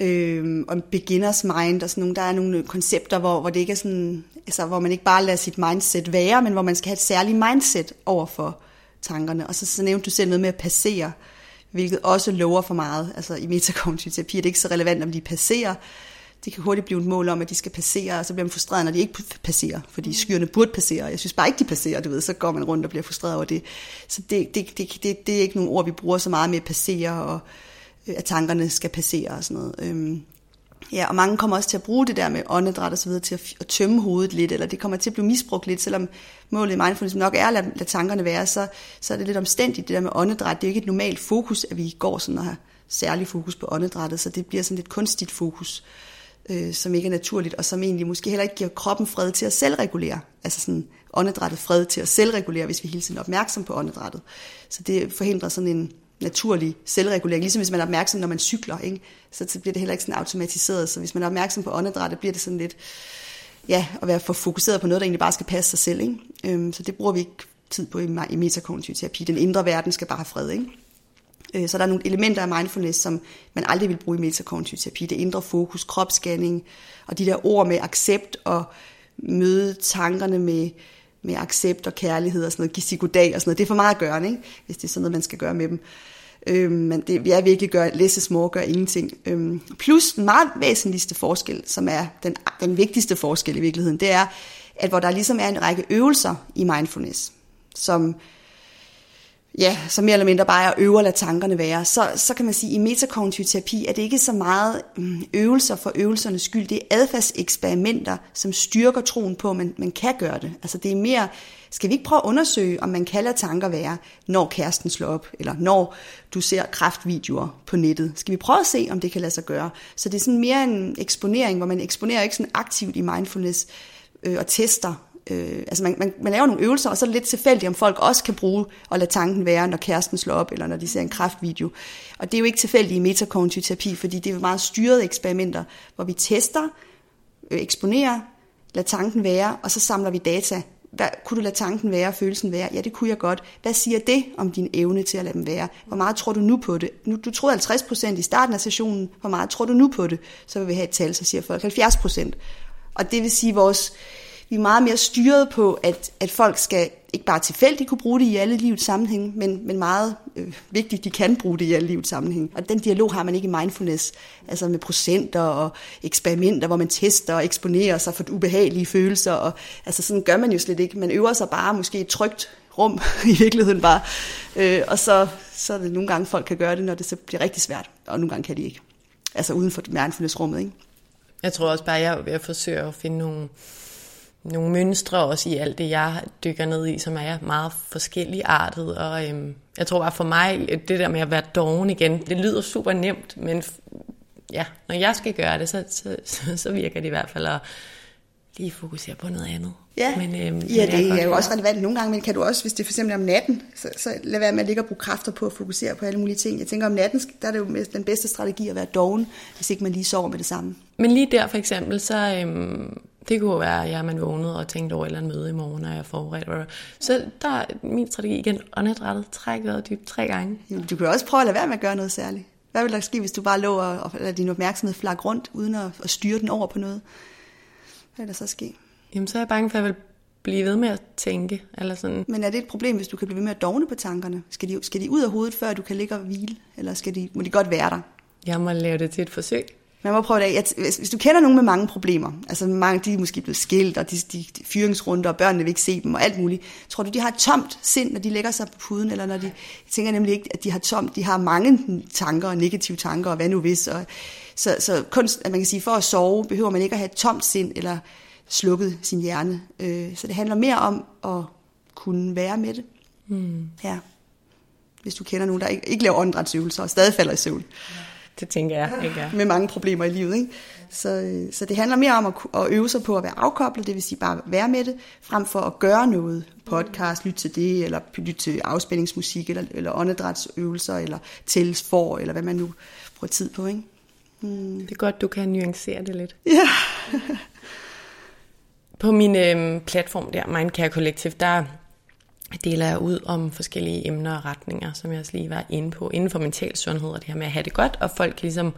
øh, og beginners mind og sådan nogle. Der er nogle koncepter, hvor, hvor det ikke er sådan, altså, hvor man ikke bare lader sit mindset være, men hvor man skal have et særligt mindset over for tankerne. Og så, så nævnte du selv noget med at passere. Øh, hvilket også lover for meget. Altså i metakognitiv terapi er det ikke så relevant, om de passerer. Det kan hurtigt blive et mål om, at de skal passere, og så bliver man frustreret, når de ikke passerer, fordi skyerne burde passere. Jeg synes bare ikke, de passerer, du ved, så går man rundt og bliver frustreret over det. Så det, det, det, det, det er ikke nogle ord, vi bruger så meget med at passere, og øh, at tankerne skal passere og sådan noget. Øhm, Ja, og mange kommer også til at bruge det der med åndedræt og så videre til at, at tømme hovedet lidt, eller det kommer til at blive misbrugt lidt, selvom målet i mindfulness nok er at lade, lade tankerne være, så, så er det lidt omstændigt, det der med åndedræt. Det er jo ikke et normalt fokus, at vi går sådan og særlig fokus på åndedrættet, så det bliver sådan lidt kunstigt fokus, øh, som ikke er naturligt, og som egentlig måske heller ikke giver kroppen fred til at selvregulere. Altså sådan åndedrættet fred til at selvregulere, hvis vi hele tiden er opmærksom på åndedrættet. Så det forhindrer sådan en naturlig selvregulering, ligesom hvis man er opmærksom, når man cykler, ikke? Så, bliver det heller ikke sådan automatiseret, så hvis man er opmærksom på åndedrættet, bliver det sådan lidt, ja, at være for fokuseret på noget, der egentlig bare skal passe sig selv, ikke? Øhm, så det bruger vi ikke tid på i, i metakognitiv terapi. Den indre verden skal bare have fred, ikke? Øh, så der er nogle elementer af mindfulness, som man aldrig vil bruge i metakognitiv terapi. Det indre fokus, kropsscanning, og de der ord med accept og møde tankerne med, med accept og kærlighed og sådan noget, give sig goddag og sådan noget. Det er for meget at gøre, ikke? hvis det er sådan noget, man skal gøre med dem. Øhm, men det jeg er virkelig gør, læse små gør ingenting. Øhm, plus den meget væsentligste forskel, som er den, den vigtigste forskel i virkeligheden, det er, at hvor der ligesom er en række øvelser i mindfulness, som ja, så mere eller mindre bare er at øve at lade tankerne være, så, så kan man sige, at i metakognitiv terapi er det ikke så meget mm, øvelser for øvelsernes skyld, det er adfærdseksperimenter, som styrker troen på, at man, man kan gøre det. Altså det er mere, skal vi ikke prøve at undersøge, om man kan lade tanker være, når kæresten slår op, eller når du ser kraftvideoer på nettet. Skal vi prøve at se, om det kan lade sig gøre? Så det er sådan mere en eksponering, hvor man eksponerer ikke sådan aktivt i mindfulness, øh, og tester øh, altså man, man, man laver nogle øvelser, og så er det lidt tilfældigt, om folk også kan bruge og lade tanken være, når kæresten slår op, eller når de ser en kraftvideo. Og det er jo ikke tilfældigt i metakognitiv terapi, fordi det er jo meget styrede eksperimenter, hvor vi tester, øh, eksponerer, lader tanken være, og så samler vi data. Hvad, kunne du lade tanken være, og følelsen være? Ja, det kunne jeg godt. Hvad siger det om din evne til at lade dem være? Hvor meget tror du nu på det? Nu, du troede 50% i starten af sessionen. Hvor meget tror du nu på det? Så vil vi have et tal, så siger folk 70%. Og det vil sige, at vores, vi er meget mere styret på, at, at folk skal ikke bare tilfældigt kunne bruge det i alle livets sammenhæng, men, men meget øh, vigtigt, de kan bruge det i alle livets sammenhæng. Og den dialog har man ikke i mindfulness, altså med procenter og eksperimenter, hvor man tester og eksponerer sig for ubehagelige følelser. Og, altså sådan gør man jo slet ikke. Man øver sig bare måske et trygt rum i virkeligheden bare. Øh, og så, så er det nogle gange, folk kan gøre det, når det så bliver rigtig svært, og nogle gange kan de ikke. Altså uden for mindfulness-rummet, ikke? Jeg tror også bare, at jeg, jeg forsøger at finde nogle nogle mønstre også i alt det, jeg dykker ned i, som er meget forskellige artet. Og øhm, jeg tror bare for mig, det der med at være doven igen, det lyder super nemt, men ja, når jeg skal gøre det, så, så, så, så virker det i hvert fald at lige fokusere på noget andet. Ja, men, øhm, ja det er, er jo også relevant nogle gange, men kan du også, hvis det er for eksempel om natten, så, så lad være med at ligge og bruge kræfter på at fokusere på alle mulige ting. Jeg tænker om natten, der er det jo den bedste strategi at være doven, hvis ikke man lige sover med det samme. Men lige der for eksempel, så, øhm, det kunne være, at jeg man vågnede og tænkte over et eller andet møde i morgen, og jeg er forberedt. Så der er min strategi igen, åndedrættet, træk vejret dybt tre gange. Du kan også prøve at lade være med at gøre noget særligt. Hvad vil der ske, hvis du bare lå og, og lader din opmærksomhed flag rundt, uden at, at styre den over på noget? Hvad vil der så ske? Jamen, så er jeg bange for, at jeg vil blive ved med at tænke. Eller sådan. Men er det et problem, hvis du kan blive ved med at dogne på tankerne? Skal de, skal de ud af hovedet, før du kan ligge og hvile? Eller skal de, må de godt være der? Jeg må lave det til et forsøg. Man må prøve det af. Hvis, hvis du kender nogen med mange problemer, altså mange, de er måske blevet skilt, og de, de, de fyringsrunder, og børnene vil ikke se dem, og alt muligt. Tror du, de har et tomt sind, når de lægger sig på puden, eller når de, jeg tænker nemlig ikke, at de har tomt, de har mange tanker, og negative tanker, og hvad nu hvis. Og, så, så kunst, at man kan sige, for at sove, behøver man ikke at have et tomt sind, eller slukket sin hjerne. Øh, så det handler mere om at kunne være med det. Mm. Ja. Hvis du kender nogen, der ikke, ikke laver åndedrætsøvelser, og stadig falder i søvn. Ja det tænker jeg, ikke er. Med mange problemer i livet, ikke? Så, øh, så det handler mere om at, at øve sig på at være afkoblet, det vil sige bare være med det, frem for at gøre noget. Podcast, lytte til det, eller lytte til afspændingsmusik, eller, eller åndedrætsøvelser, eller tælles for, eller hvad man nu bruger tid på, ikke? Hmm. Det er godt, du kan nuancere det lidt. Ja. på min øh, platform der, Mindcare Collective, der deler jeg ud om forskellige emner og retninger, som jeg også lige var inde på, inden for mental sundhed, og det her med at have det godt, og folk kan ligesom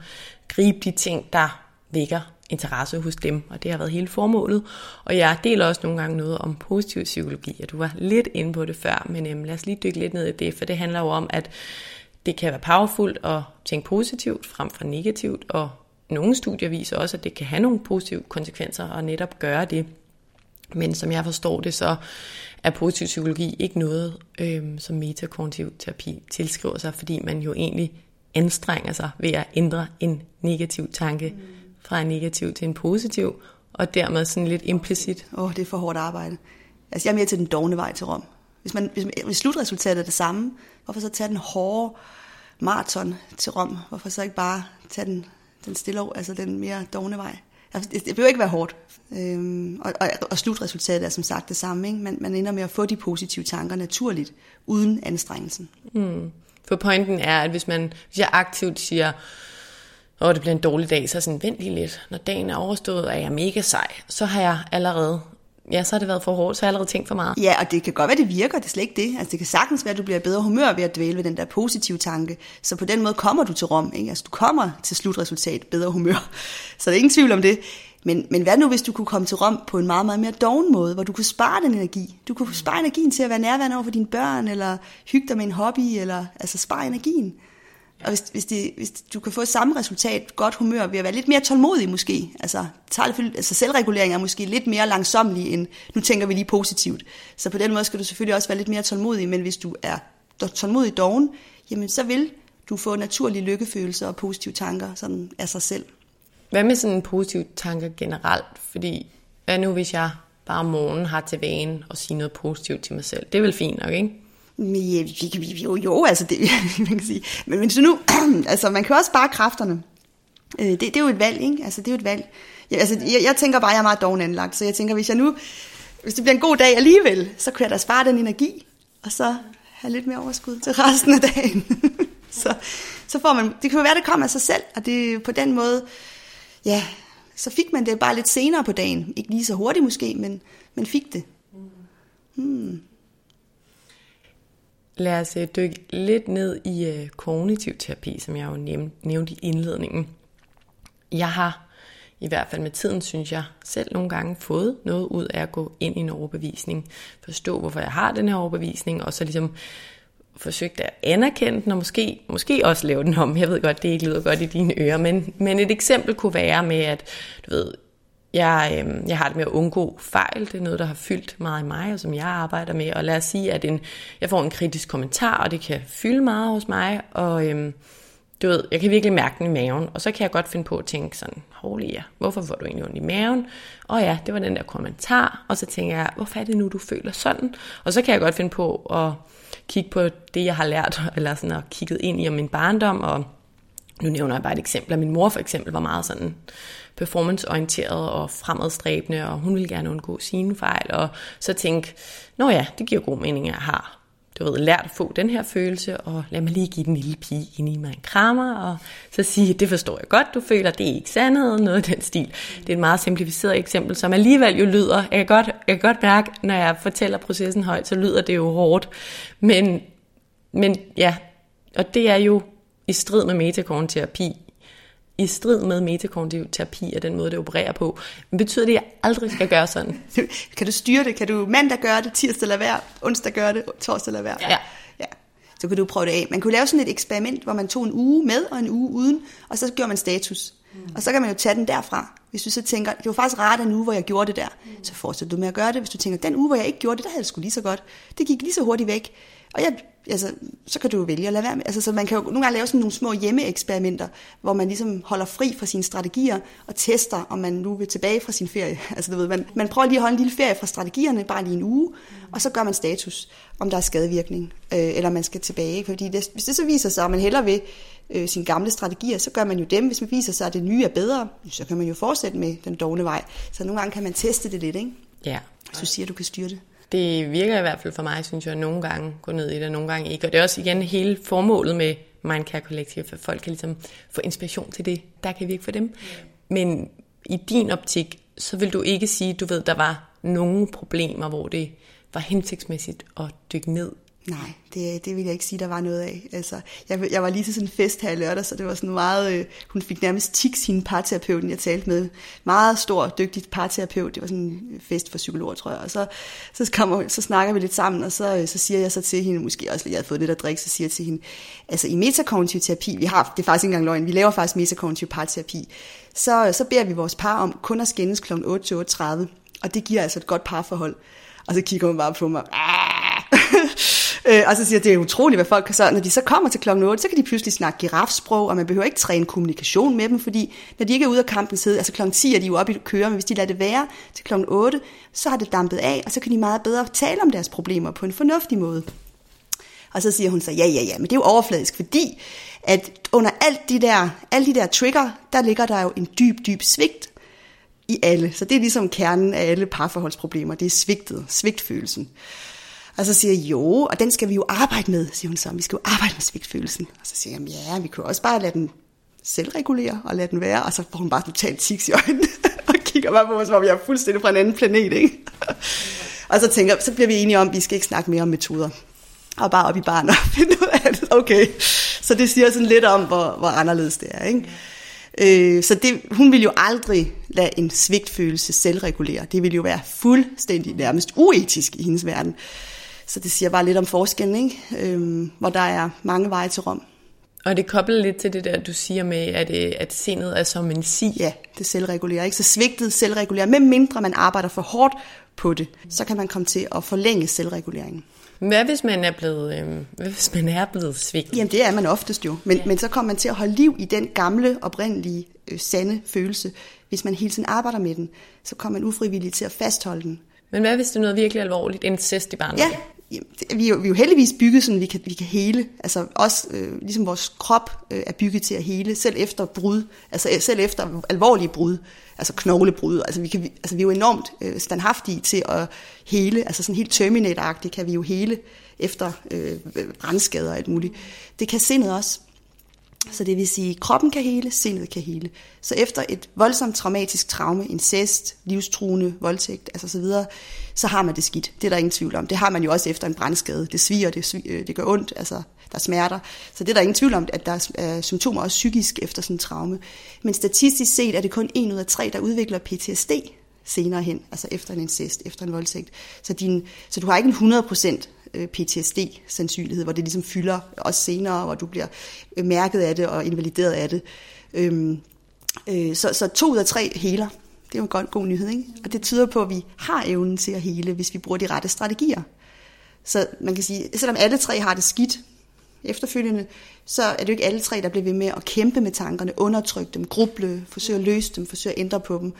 gribe de ting, der vækker interesse hos dem, og det har været hele formålet. Og jeg deler også nogle gange noget om positiv psykologi, og du var lidt inde på det før, men øhm, lad os lige dykke lidt ned i det, for det handler jo om, at det kan være powerfult at tænke positivt frem for negativt, og nogle studier viser også, at det kan have nogle positive konsekvenser at netop gøre det. Men som jeg forstår det, så er positiv psykologi ikke noget, øhm, som metakognitiv terapi tilskriver sig, fordi man jo egentlig anstrenger sig ved at ændre en negativ tanke mm. fra en negativ til en positiv, og dermed sådan lidt implicit. Åh, oh, det er for hårdt arbejde. Altså, jeg er mere til den dogne vej til Rom. Hvis, man, hvis, hvis slutresultatet er det samme, hvorfor så tage den hårde maraton til Rom. Hvorfor så ikke bare tage den, den stille altså den mere dogne vej? Altså, det, behøver ikke være hårdt. Øhm, og, og, og slutresultatet er som sagt det samme. Ikke? Man, man ender med at få de positive tanker naturligt, uden anstrengelsen. Mm. For pointen er, at hvis man hvis jeg aktivt siger, åh, det bliver en dårlig dag, så er sådan, vent lige lidt. Når dagen er overstået, er jeg er mega sej, så har jeg allerede ja, så har det været for hårdt, så har jeg allerede tænkt for meget. Ja, og det kan godt være, det virker, det er slet ikke det. Altså, det kan sagtens være, at du bliver bedre humør ved at dvæle ved den der positive tanke. Så på den måde kommer du til Rom. Ikke? Altså, du kommer til slutresultat bedre humør. Så der er ingen tvivl om det. Men, men hvad nu, hvis du kunne komme til Rom på en meget, meget mere doven måde, hvor du kunne spare den energi? Du kunne spare energien til at være nærværende over for dine børn, eller hygge dig med en hobby, eller altså spare energien. Og hvis, hvis, de, hvis du kan få samme resultat, godt humør, ved at være lidt mere tålmodig måske, altså, altså selvregulering er måske lidt mere langsomlig end, nu tænker vi lige positivt. Så på den måde skal du selvfølgelig også være lidt mere tålmodig, men hvis du er tålmodig doven, jamen så vil du få naturlige lykkefølelser og positive tanker sådan af sig selv. Hvad med sådan positive tanker generelt? Fordi hvad nu hvis jeg bare om morgenen har til vane at sige noget positivt til mig selv? Det er vel fint nok, ikke? Øh, jo, jo, altså det, man kan sige. Men hvis du nu, altså man kan også bare kræfterne. Øh, det, det er jo et valg, ikke? Altså det er jo et valg. Ja, altså, jeg, jeg tænker bare, at jeg er meget doven anlagt, så jeg tænker, hvis jeg nu, hvis det bliver en god dag alligevel, så kan jeg da spare den energi, og så have lidt mere overskud til resten af dagen. så, så får man, det kan jo være, det kommer af sig selv, og det på den måde, ja, så fik man det bare lidt senere på dagen. Ikke lige så hurtigt måske, men, men fik det. Hmm. Lad os øh, dykke lidt ned i øh, kognitiv terapi, som jeg jo nævnte i indledningen. Jeg har i hvert fald med tiden, synes jeg, selv nogle gange fået noget ud af at gå ind i en overbevisning. Forstå, hvorfor jeg har den her overbevisning, og så ligesom forsøgt at anerkende den, og måske, måske også lave den om. Jeg ved godt, det ikke lyder godt i dine ører, men, men et eksempel kunne være med, at du ved, jeg, øh, jeg har det med at undgå fejl. Det er noget, der har fyldt meget i mig, og som jeg arbejder med. Og lad os sige, at en, jeg får en kritisk kommentar, og det kan fylde meget hos mig. Og øh, du ved, jeg kan virkelig mærke den i maven. Og så kan jeg godt finde på at tænke sådan, holy ja, hvorfor får du egentlig ondt i maven? Og ja, det var den der kommentar. Og så tænker jeg, hvorfor er det nu, du føler sådan? Og så kan jeg godt finde på at kigge på det, jeg har lært, eller sådan at kigget ind i om min barndom, og nu nævner jeg bare et eksempel, at min mor for eksempel var meget sådan performanceorienteret og fremadstræbende, og hun ville gerne undgå sine fejl, og så tænke, nå ja, det giver god mening, at jeg har du ved, lært at få den her følelse, og lad mig lige give den lille pige ind i mig en krammer, og så sige, det forstår jeg godt, du føler, det er ikke sandhed, noget af den stil. Det er et meget simplificeret eksempel, som alligevel jo lyder, jeg kan godt, jeg kan godt mærke, når jeg fortæller processen højt, så lyder det jo hårdt, men, men ja, og det er jo i strid med metakognitiv i strid med metakognitiv terapi og den måde, det opererer på. Men betyder det, at jeg aldrig skal gøre sådan? kan du styre det? Kan du mandag gøre det, tirsdag lade være, onsdag gøre det, torsdag lade være? Ja. ja. Så kan du prøve det af. Man kunne lave sådan et eksperiment, hvor man tog en uge med og en uge uden, og så gjorde man status. Mm. Og så kan man jo tage den derfra. Hvis du så tænker, det var faktisk rart en uge, hvor jeg gjorde det der, mm. så fortsætter du med at gøre det. Hvis du tænker, den uge, hvor jeg ikke gjorde det, der havde det sgu lige så godt. Det gik lige så hurtigt væk. Og jeg, altså, så kan du jo vælge at lade være med. Altså, så man kan jo nogle gange lave sådan nogle små hjemmeeksperimenter, hvor man ligesom holder fri fra sine strategier og tester, om man nu vil tilbage fra sin ferie. Altså, du ved, man, man prøver lige at holde en lille ferie fra strategierne, bare lige en uge, og så gør man status, om der er skadevirkning, øh, eller man skal tilbage. Fordi det, hvis det så viser sig, at man hellere vil øh, sine gamle strategier, så gør man jo dem. Hvis man viser sig, at det nye er bedre, så kan man jo fortsætte med den dogne vej. Så nogle gange kan man teste det lidt, ikke? Ja. Du siger, at du kan styre det. Det virker i hvert fald for mig, synes jeg, at nogle gange gå ned i det, nogle gange ikke. Og det er også igen hele formålet med Mindcare Collective, at folk kan ligesom få inspiration til det, der kan virke for dem. Men i din optik, så vil du ikke sige, du ved, der var nogle problemer, hvor det var hensigtsmæssigt at dykke ned Nej, det, det vil jeg ikke sige, der var noget af. Altså, jeg, jeg var lige til sådan en fest her i lørdag, så det var sådan meget, øh, hun fik nærmest tik sin parterapeuten, jeg talte med. Meget stor, dygtig parterapeut. Det var sådan en fest for psykologer, tror jeg. Og så, så, kommer, så snakker vi lidt sammen, og så, øh, så siger jeg så til hende, måske også, at jeg havde fået lidt at drikke, så siger jeg til hende, altså i metakognitiv terapi, vi har, det er faktisk ikke engang løgn, vi laver faktisk metakognitiv parterapi, så, så beder vi vores par om kun at skændes kl. 8 til 8.30, og det giver altså et godt parforhold. Og så kigger hun bare på mig, ah! Øh, og så siger det er utroligt, hvad folk kan så, når de så kommer til klokken 8, så kan de pludselig snakke girafsprog, og man behøver ikke træne kommunikation med dem, fordi når de ikke er ude af kampen sidde, altså klokken 10 er de jo oppe i køre, men hvis de lader det være til klokken 8, så har det dampet af, og så kan de meget bedre tale om deres problemer på en fornuftig måde. Og så siger hun så, ja, ja, ja, men det er jo overfladisk, fordi at under alt de der, alle de der trigger, der ligger der jo en dyb, dyb svigt i alle. Så det er ligesom kernen af alle parforholdsproblemer, det er svigtet, svigtfølelsen. Og så siger jeg, jo, og den skal vi jo arbejde med, siger hun så. Vi skal jo arbejde med svigtfølelsen. Og så siger jeg, ja, vi kan også bare lade den selvregulere og lade den være. Og så får hun bare totalt tiks i øjnene og kigger bare på mig, som om jeg er fuldstændig fra en anden planet. Ikke? og så tænker så bliver vi enige om, at vi skal ikke snakke mere om metoder. Og bare op i barn og finde ud af det. Okay. Så det siger sådan lidt om, hvor, hvor anderledes det er. Ikke? Øh, så det, hun vil jo aldrig lade en svigtfølelse selvregulere. Det vil jo være fuldstændig nærmest uetisk i hendes verden. Så det siger bare lidt om forskellen, ikke? Øhm, hvor der er mange veje til Rom. Og det kobler lidt til det der, du siger med, at, øh, at sindet er som en si. Ja, det selvregulerer. Ikke? Så svigtet selvregulerer. Med mindre man arbejder for hårdt på det, så kan man komme til at forlænge selvreguleringen. Hvad hvis man er blevet, øh, hvad hvis man er blevet svigtet? Jamen det er man oftest jo, men, ja. men så kommer man til at holde liv i den gamle, oprindelige, øh, sande følelse. Hvis man hele tiden arbejder med den, så kommer man ufrivilligt til at fastholde den. Men hvad hvis det er noget virkelig alvorligt? Incest i barnet? Ja, vi er, jo, vi er jo heldigvis bygget sådan, vi kan, vi kan hele. Altså også, øh, ligesom vores krop øh, er bygget til at hele, selv efter brud, altså øh, selv efter alvorlige brud, altså knoglebrud. Altså vi, kan, altså vi er jo enormt øh, standhaftige til at hele, altså sådan helt terminatoragtigt kan vi jo hele efter øh, øh brandskader og alt muligt. Det kan sindet også. Så det vil sige, at kroppen kan hele, sindet kan hele. Så efter et voldsomt traumatisk traume, incest, livstruende, voldtægt, altså så videre, så har man det skidt. Det er der ingen tvivl om. Det har man jo også efter en brandskade. Det sviger, det, sviger, øh, det gør ondt, altså der er smerter. Så det er der ingen tvivl om, at der er symptomer også psykisk efter sådan en traume. Men statistisk set er det kun en ud af tre, der udvikler PTSD senere hen, altså efter en incest, efter en voldtægt. Så, din, så du har ikke en 100% Øh, PTSD-sandsynlighed, hvor det ligesom fylder også senere, hvor du bliver mærket af det og invalideret af det. Øhm, øh, så, så to ud af tre heler. Det er jo en god, god nyhed, ikke? Og det tyder på, at vi har evnen til at hele, hvis vi bruger de rette strategier. Så man kan sige, selvom alle tre har det skidt efterfølgende, så er det jo ikke alle tre, der bliver ved med at kæmpe med tankerne, undertrykke dem, gruble, forsøge at løse dem, forsøge at ændre på dem.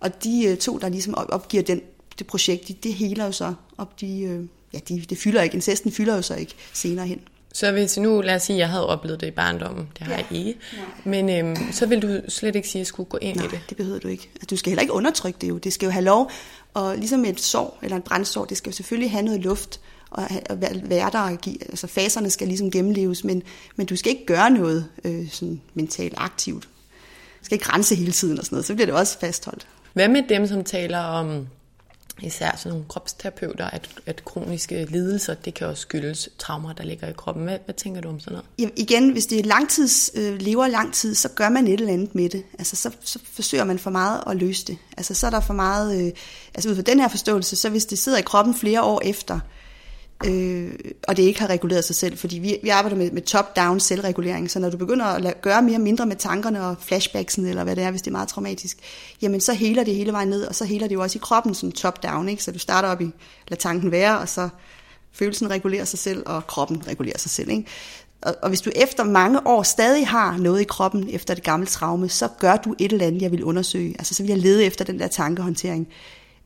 Og de øh, to, der ligesom opgiver den, det projekt, det heler jo så og de, øh, ja, de, det fylder ikke, incesten fylder jo så ikke senere hen. Så hvis nu, lad os sige, at jeg havde oplevet det i barndommen, det har ja. jeg ikke, men øhm, så vil du slet ikke sige, at jeg skulle gå ind Nej, i det? det behøver du ikke. Altså, du skal heller ikke undertrykke det jo. Det skal jo have lov, og ligesom et sår eller en brændsår, det skal jo selvfølgelig have noget luft, og være der og give, altså faserne skal ligesom gennemleves, men, men du skal ikke gøre noget øh, sådan mentalt aktivt. Du skal ikke rense hele tiden og sådan noget, så bliver det også fastholdt. Hvad med dem, som taler om især sådan nogle kropsterapeuter, at, at kroniske lidelser, det kan også skyldes traumer, der ligger i kroppen. Hvad, hvad tænker du om sådan noget? Ja, igen, hvis det er langtids, øh, lever lang tid, så gør man et eller andet med det. Altså, så, så forsøger man for meget at løse det. Altså, så er der for meget, øh, altså ud fra den her forståelse, så hvis det sidder i kroppen flere år efter, øh, og det ikke har reguleret sig selv, fordi vi, vi arbejder med, med top-down selvregulering, så når du begynder at lade, gøre mere og mindre med tankerne og flashbacksen, eller hvad det er, hvis det er meget traumatisk, jamen så heler det hele vejen ned, og så heler det jo også i kroppen som top-down, ikke? så du starter op i, lad tanken være, og så følelsen regulerer sig selv, og kroppen regulerer sig selv. Ikke? Og, og hvis du efter mange år stadig har noget i kroppen efter det gamle traume, så gør du et eller andet, jeg vil undersøge. Altså så vil jeg lede efter den der tankehåndtering.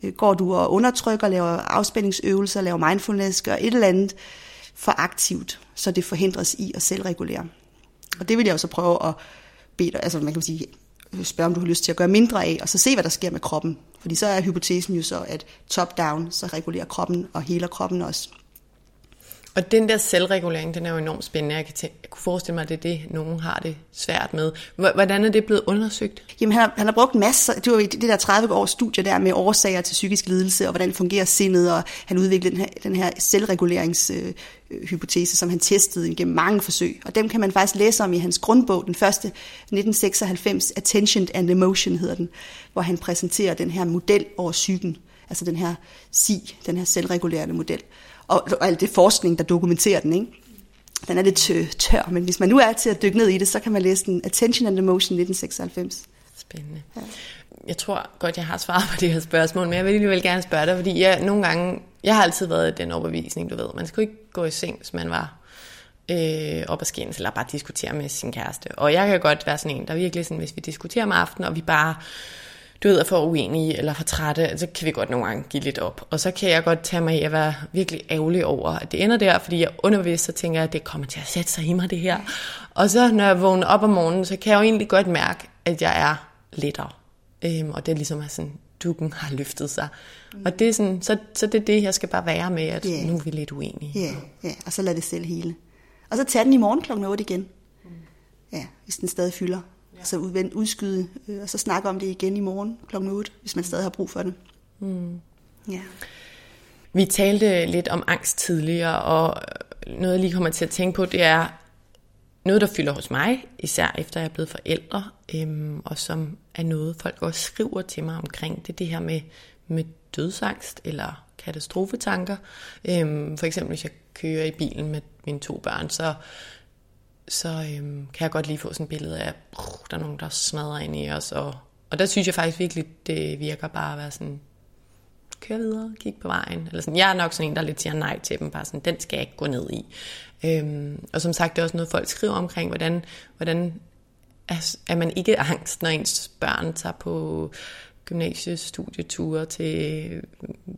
Øh, går du og undertrykker, laver afspændingsøvelser, laver mindfulness, gør et eller andet for aktivt, så det forhindres i at selvregulere. Og det vil jeg også prøve at bede dig, altså man kan sige, øh, spørge om du har lyst til at gøre mindre af, og så se, hvad der sker med kroppen. Fordi så er hypotesen jo så, at top-down, så regulerer kroppen og heler kroppen også. Og den der selvregulering, den er jo enormt spændende. Jeg, kan tænke, jeg kunne forestille mig, at det er det, nogen har det svært med. Hvordan er det blevet undersøgt? Jamen, han har, han har brugt masser, det var det der 30 års studie der med årsager til psykisk lidelse, og hvordan fungerer sindet, og han udviklede den her, den her selvreguleringshypotese, øh, som han testede gennem mange forsøg. Og dem kan man faktisk læse om i hans grundbog, den første 1996, Attention and Emotion hedder den, hvor han præsenterer den her model over psyken, altså den her SI, den her selvregulerende model og, og alt det forskning, der dokumenterer den, ikke? Den er lidt tør, men hvis man nu er til at dykke ned i det, så kan man læse den Attention and Emotion 1996. Spændende. Ja. Jeg tror godt, jeg har svaret på det her spørgsmål, men jeg vil alligevel gerne spørge dig, fordi jeg nogle gange, jeg har altid været den overbevisning, du ved, man skulle ikke gå i seng, hvis man var øh, op og skændes, eller bare diskutere med sin kæreste. Og jeg kan godt være sådan en, der virkelig sådan, hvis vi diskuterer om aftenen, og vi bare du ved, er for uenige eller for trætte, så kan vi godt nogle gange give lidt op. Og så kan jeg godt tage mig i at være virkelig ærgerlig over, at det ender der, fordi jeg underbevidst så tænker jeg, at det kommer til at sætte sig i mig, det her. Og så når jeg vågner op om morgenen, så kan jeg jo egentlig godt mærke, at jeg er lettere. Øhm, og det er ligesom at sådan, dukken har løftet sig. Mm. Og det er sådan, så, så det er det, jeg skal bare være med, at yeah. nu er vi lidt uenige. Ja, yeah, yeah. og så lad det selv hele. Og så tag den i morgen klokken 8 igen. Mm. Ja, hvis den stadig fylder. Ja. Så udvend, udskyde, øh, og så snakke om det igen i morgen klokken 8, hvis man stadig har brug for det. Mm. Ja. Vi talte lidt om angst tidligere, og noget jeg lige kommer til at tænke på, det er noget, der fylder hos mig, især efter jeg er blevet forældre, øhm, og som er noget, folk også skriver til mig omkring, det er det her med, med dødsangst eller katastrofetanker. Øhm, for eksempel, hvis jeg kører i bilen med mine to børn, så, så øhm, kan jeg godt lige få sådan et billede af, at der er nogen, der smadrer ind i os. Og, og der synes jeg faktisk virkelig, det virker bare at være sådan, kør videre, kig på vejen. Eller sådan. Jeg er nok sådan en, der lidt siger nej til dem, bare sådan, den skal jeg ikke gå ned i. Øhm, og som sagt, det er også noget, folk skriver omkring, hvordan, hvordan er, er man ikke angst, når ens børn tager på gymnasiestudieture til øh,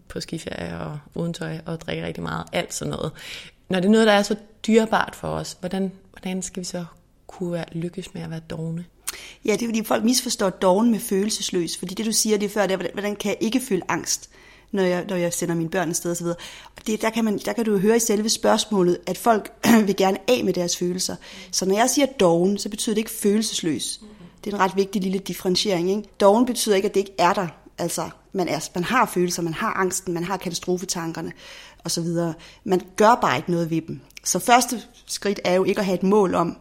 på skiferie og uden tøj og drikker rigtig meget, alt sådan noget. Når det er noget, der er så dyrebart for os, hvordan, hvordan skal vi så kunne være, lykkes med at være dogne? Ja, det er fordi folk misforstår dogne med følelsesløs, fordi det du siger det før, det er, hvordan kan jeg ikke føle angst? når jeg, når jeg sender mine børn afsted osv. Og det, der, kan man, der kan du høre i selve spørgsmålet, at folk vil gerne af med deres følelser. Så når jeg siger doven, så betyder det ikke følelsesløs. Det er en ret vigtig lille differentiering. Ikke? Doven betyder ikke, at det ikke er der. Altså, man, er, man har følelser, man har angsten, man har katastrofetankerne osv. Man gør bare ikke noget ved dem. Så første skridt er jo ikke at have et mål om,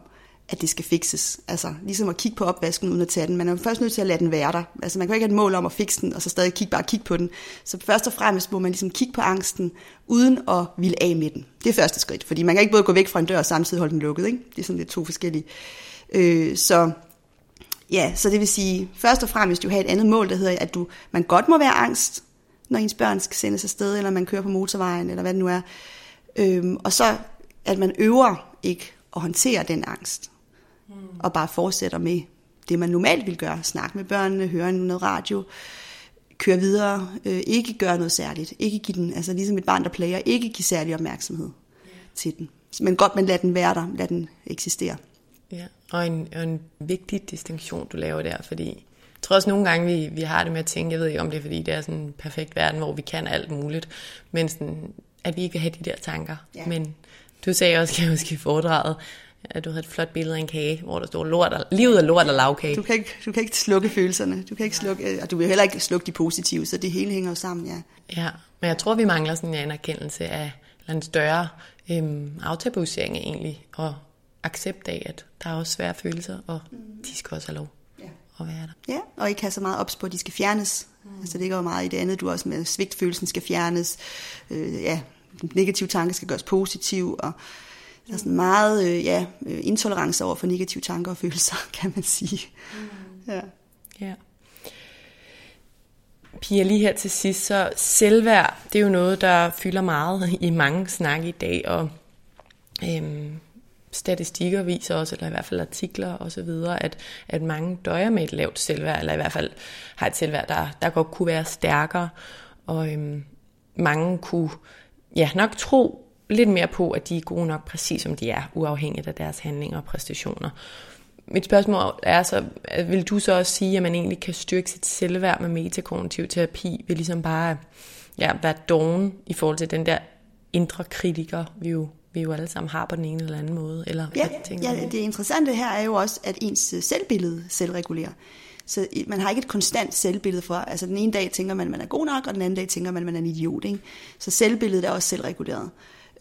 at det skal fikses. Altså ligesom at kigge på opvasken uden at tage den. Man er først nødt til at lade den være der. Altså man kan ikke have et mål om at fikse den, og så stadig kigge, bare kigge på den. Så først og fremmest må man ligesom kigge på angsten, uden at ville af med den. Det er første skridt, fordi man kan ikke både gå væk fra en dør og samtidig holde den lukket. Ikke? Det er sådan lidt to forskellige. Øh, så ja, så det vil sige, først og fremmest du have et andet mål, der hedder, at du, man godt må være angst, når ens børn skal sendes afsted, eller man kører på motorvejen, eller hvad det nu er. Øhm, og så at man øver ikke at håndtere den angst mm. og bare fortsætter med det, man normalt vil gøre. Snakke med børnene, høre noget radio, køre videre, øh, ikke gøre noget særligt. Ikke give den, altså ligesom et barn, der plager, ikke give særlig opmærksomhed yeah. til den. Men godt, men lad den være der, lad den eksistere. Ja, og en, og en vigtig distinktion, du laver der, fordi jeg tror også nogle gange, vi, vi har det med at tænke, jeg ved ikke om det er, fordi det er sådan en perfekt verden, hvor vi kan alt muligt, men sådan, at vi ikke vil have de der tanker. Ja. Men du sagde også, kan jeg huske i foredraget, at du havde et flot billede af en kage, hvor der stod lort og, livet er lort og lavkage. Du kan, ikke, du kan ikke slukke følelserne. Du kan ikke slukke, og du vil heller ikke slukke de positive, så det hele hænger jo sammen, ja. Ja, men jeg tror, vi mangler sådan en anerkendelse af en større øhm, aftabuisering egentlig, og accept af, at der er også svære følelser, og mm. de skal også have lov ja. at være der. Ja, og ikke have så meget ops på, at de skal fjernes. Mm. Altså det ligger jo meget i det andet, du også med svigtfølelsen skal fjernes. Øh, ja, negative tanker skal gøres positiv, og der er sådan meget øh, ja, øh, intolerance over for negative tanker og følelser, kan man sige. Mm. Ja. ja. Pia, lige her til sidst, så selvværd, det er jo noget, der fylder meget i mange snakke i dag, og øhm, statistikker viser også, eller i hvert fald artikler og så videre, at, at mange døjer med et lavt selvværd, eller i hvert fald har et selvværd, der, der godt kunne være stærkere, og øhm, mange kunne ja, nok tro lidt mere på, at de er gode nok præcis som de er, uafhængigt af deres handlinger og præstationer. Mit spørgsmål er så, vil du så også sige, at man egentlig kan styrke sit selvværd med metakognitiv terapi, ved ligesom bare ja, være doven i forhold til den der indre kritiker, vi jo, vi jo alle sammen har på den ene eller anden måde? Eller ja, ja, det interessante her er jo også, at ens selvbillede selvregulerer. Så man har ikke et konstant selvbillede for, altså den ene dag tænker man, at man er god nok, og den anden dag tænker man, at man er en idiot. Ikke? Så selvbilledet er også selvreguleret.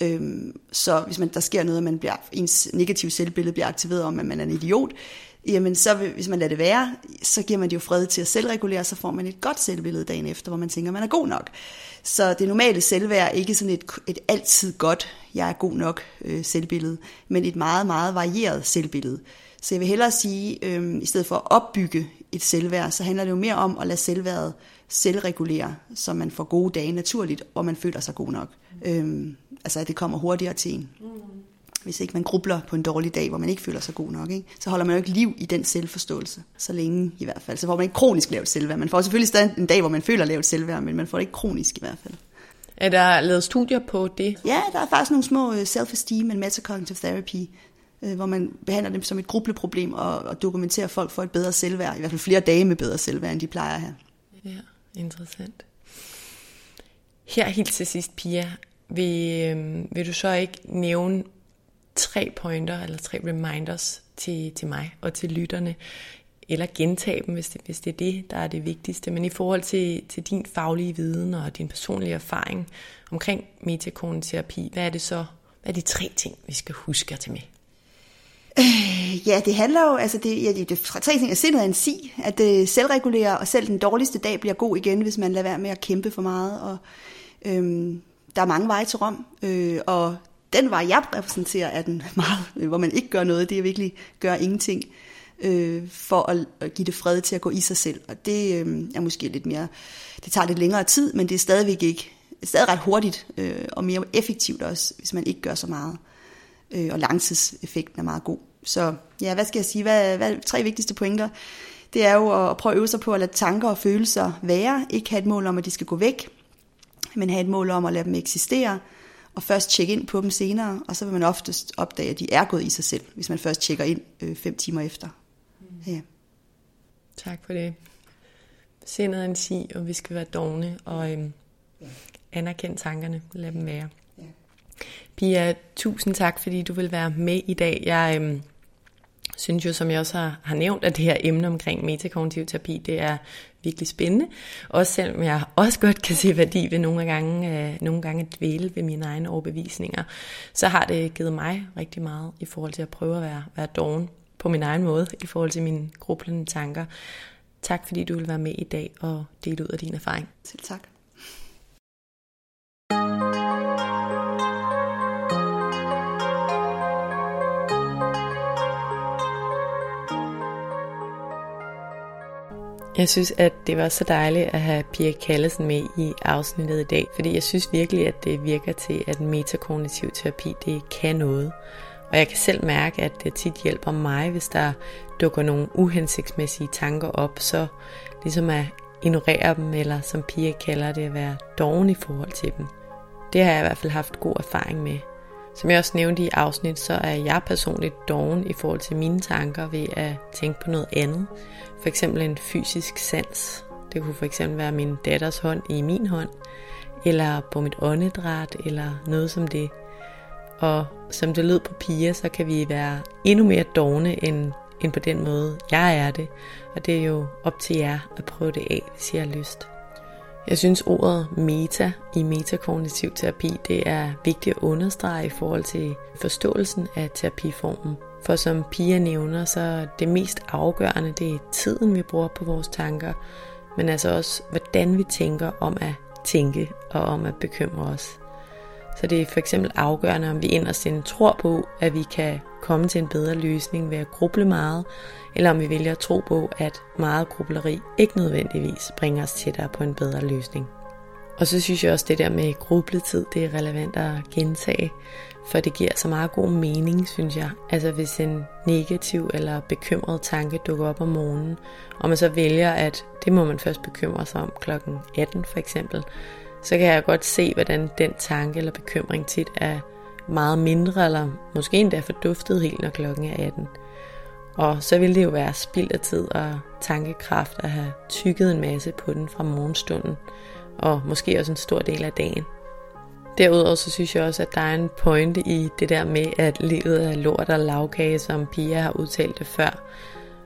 Øhm, så hvis man, der sker noget, at man bliver, ens negative selvbillede bliver aktiveret om, at man er en idiot, jamen så hvis man lader det være, så giver man det jo fred til at selvregulere, så får man et godt selvbillede dagen efter, hvor man tænker, at man er god nok. Så det normale selvværd er ikke sådan et, et altid godt, jeg er god nok øh, selvbillede, men et meget, meget varieret selvbillede. Så jeg vil hellere sige, øh, i stedet for at opbygge et selvværd, så handler det jo mere om at lade selvværdet selvregulere, så man får gode dage naturligt, og man føler sig god nok. Mm. Øhm, altså at det kommer hurtigere til en. Mm. hvis ikke man grubler på en dårlig dag, hvor man ikke føler sig god nok, ikke? så holder man jo ikke liv i den selvforståelse, så længe i hvert fald. Så får man ikke kronisk lavt selvværd. Man får selvfølgelig stadig en dag, hvor man føler lavt selvværd, men man får det ikke kronisk i hvert fald. Er der lavet studier på det? Ja, der er faktisk nogle små øh, self-esteem and metacognitive therapy, øh, hvor man behandler dem som et grubleproblem og, og dokumenterer, folk for et bedre selvværd, i hvert fald flere dage med bedre selvværd, end de plejer at have. Ja, interessant. Her helt til sidst, Pia, vil, øh, vil du så ikke nævne tre pointer eller tre reminders til, til mig og til lytterne, eller gentage dem, hvis det, hvis det er det, der er det vigtigste. Men i forhold til, til din faglige viden og din personlige erfaring omkring metakoneterapi, hvad er det så, hvad er de tre ting, vi skal huske at tage med? Øh, ja, det handler jo, altså det, ja, det, det tre ting, at sindet er en si, at øh, det selvregulerer, og selv den dårligste dag bliver god igen, hvis man lader være med at kæmpe for meget, og øhm, der er mange veje til Rom, øh, og den vej, jeg repræsenterer, er den meget, øh, hvor man ikke gør noget, det er virkelig gør ingenting øh, for at, at give det fred til at gå i sig selv. Og det øh, er måske lidt mere, det tager lidt længere tid, men det er stadigvæk ikke, stadig ret hurtigt øh, og mere effektivt også, hvis man ikke gør så meget. Øh, og langtidseffekten er meget god. Så ja, hvad skal jeg sige? Hvad, hvad tre vigtigste pointer? Det er jo at prøve at øve sig på at lade tanker og følelser være. Ikke have et mål om, at de skal gå væk, men have et mål om at lade dem eksistere og først tjekke ind på dem senere, og så vil man oftest opdage, at de er gået i sig selv, hvis man først tjekker ind øh, fem timer efter. Mm. Ja. Tak for det. Sindet er en sig, og vi skal være dogne og øhm, anerkende tankerne. Lad dem være. Pia, tusind tak, fordi du vil være med i dag. Jeg øhm, synes jo, som jeg også har, har nævnt, at det her emne omkring metakognitiv terapi, det er virkelig spændende. Også selvom jeg også godt kan se værdi ved nogle gange, øh, nogle gange dvæle ved mine egne overbevisninger, så har det givet mig rigtig meget i forhold til at prøve at være, være doven på min egen måde, i forhold til mine grublende tanker. Tak fordi du vil være med i dag og dele ud af din erfaring. Selv tak. Jeg synes, at det var så dejligt at have Pia Kallesen med i afsnittet i dag, fordi jeg synes virkelig, at det virker til, at metakognitiv terapi, det kan noget. Og jeg kan selv mærke, at det tit hjælper mig, hvis der dukker nogle uhensigtsmæssige tanker op, så ligesom at ignorere dem, eller som Pia kalder det, at være doven i forhold til dem. Det har jeg i hvert fald haft god erfaring med. Som jeg også nævnte i afsnit, så er jeg personligt doven i forhold til mine tanker ved at tænke på noget andet, for eksempel en fysisk sans. Det kunne for eksempel være min datters hånd i min hånd, eller på mit åndedræt, eller noget som det. Og som det lød på piger, så kan vi være endnu mere dogne end, end på den måde, jeg er det. Og det er jo op til jer at prøve det af, hvis I har lyst. Jeg synes ordet meta i metakognitiv terapi, det er vigtigt at understrege i forhold til forståelsen af terapiformen. For som Pia nævner, så det mest afgørende, det er tiden, vi bruger på vores tanker, men altså også, hvordan vi tænker om at tænke og om at bekymre os. Så det er for eksempel afgørende, om vi inderst inde tror på, at vi kan komme til en bedre løsning ved at gruble meget, eller om vi vælger at tro på, at meget grubleri ikke nødvendigvis bringer os tættere på en bedre løsning. Og så synes jeg også, det der med grubletid, det er relevant at gentage, for det giver så meget god mening, synes jeg. Altså hvis en negativ eller bekymret tanke dukker op om morgenen, og man så vælger, at det må man først bekymre sig om klokken 18 for eksempel, så kan jeg godt se, hvordan den tanke eller bekymring tit er meget mindre, eller måske endda forduftet helt, når klokken er 18. Og så vil det jo være spild af tid og tankekraft at have tykket en masse på den fra morgenstunden, og måske også en stor del af dagen. Derudover så synes jeg også, at der er en pointe i det der med, at livet er lort og lavkage, som Pia har udtalt det før.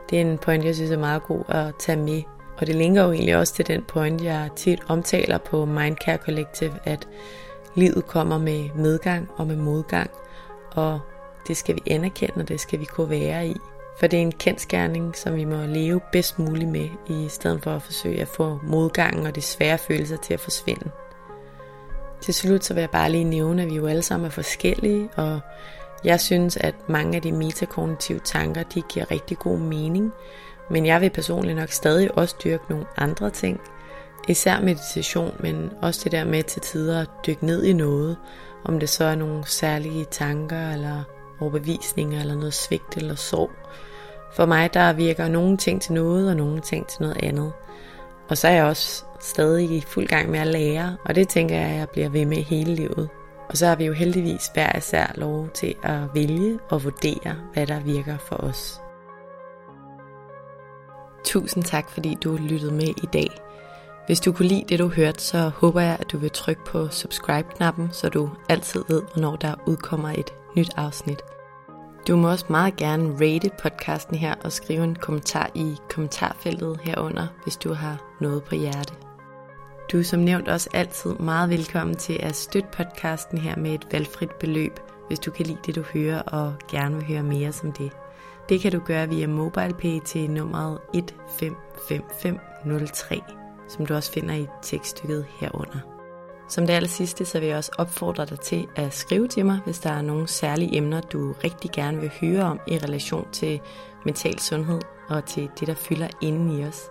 Det er en point, jeg synes er meget god at tage med. Og det linker jo egentlig også til den point, jeg tit omtaler på Mindcare Collective, at livet kommer med medgang og med modgang, og det skal vi anerkende, og det skal vi kunne være i. For det er en kendskærning, som vi må leve bedst muligt med, i stedet for at forsøge at få modgangen og de svære følelser til at forsvinde. Til slut så vil jeg bare lige nævne, at vi jo alle sammen er forskellige, og jeg synes, at mange af de metakognitive tanker, de giver rigtig god mening, men jeg vil personligt nok stadig også dyrke nogle andre ting, især meditation, men også det der med til tider at dykke ned i noget, om det så er nogle særlige tanker eller overbevisninger eller noget svigt eller sorg. For mig der virker nogle ting til noget, og nogle ting til noget andet. Og så er jeg også stadig i fuld gang med at lære, og det tænker jeg, at jeg bliver ved med hele livet. Og så har vi jo heldigvis hver især lov til at vælge og vurdere, hvad der virker for os. Tusind tak, fordi du lyttede med i dag. Hvis du kunne lide det, du hørte, så håber jeg, at du vil trykke på subscribe-knappen, så du altid ved, hvornår der udkommer et nyt afsnit. Du må også meget gerne rate podcasten her og skrive en kommentar i kommentarfeltet herunder, hvis du har noget på hjerte. Du er som nævnt også altid meget velkommen til at støtte podcasten her med et valgfrit beløb, hvis du kan lide det, du hører og gerne vil høre mere som det. Det kan du gøre via MobilePay til nummeret 155503, som du også finder i tekststykket herunder. Som det aller sidste, så vil jeg også opfordre dig til at skrive til mig, hvis der er nogle særlige emner, du rigtig gerne vil høre om i relation til mental sundhed og til det, der fylder inden i os.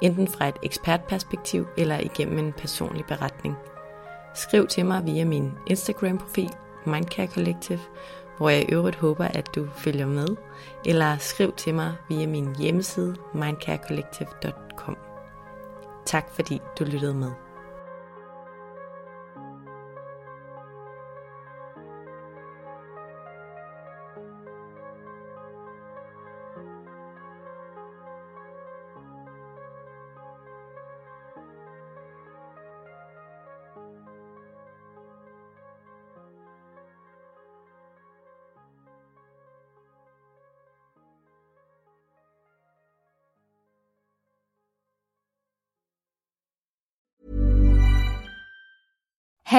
Enten fra et ekspertperspektiv eller igennem en personlig beretning. Skriv til mig via min Instagram-profil, Mindcare Collective, hvor jeg i øvrigt håber, at du følger med, eller skriv til mig via min hjemmeside mindcarecollective.com. Tak fordi du lyttede med.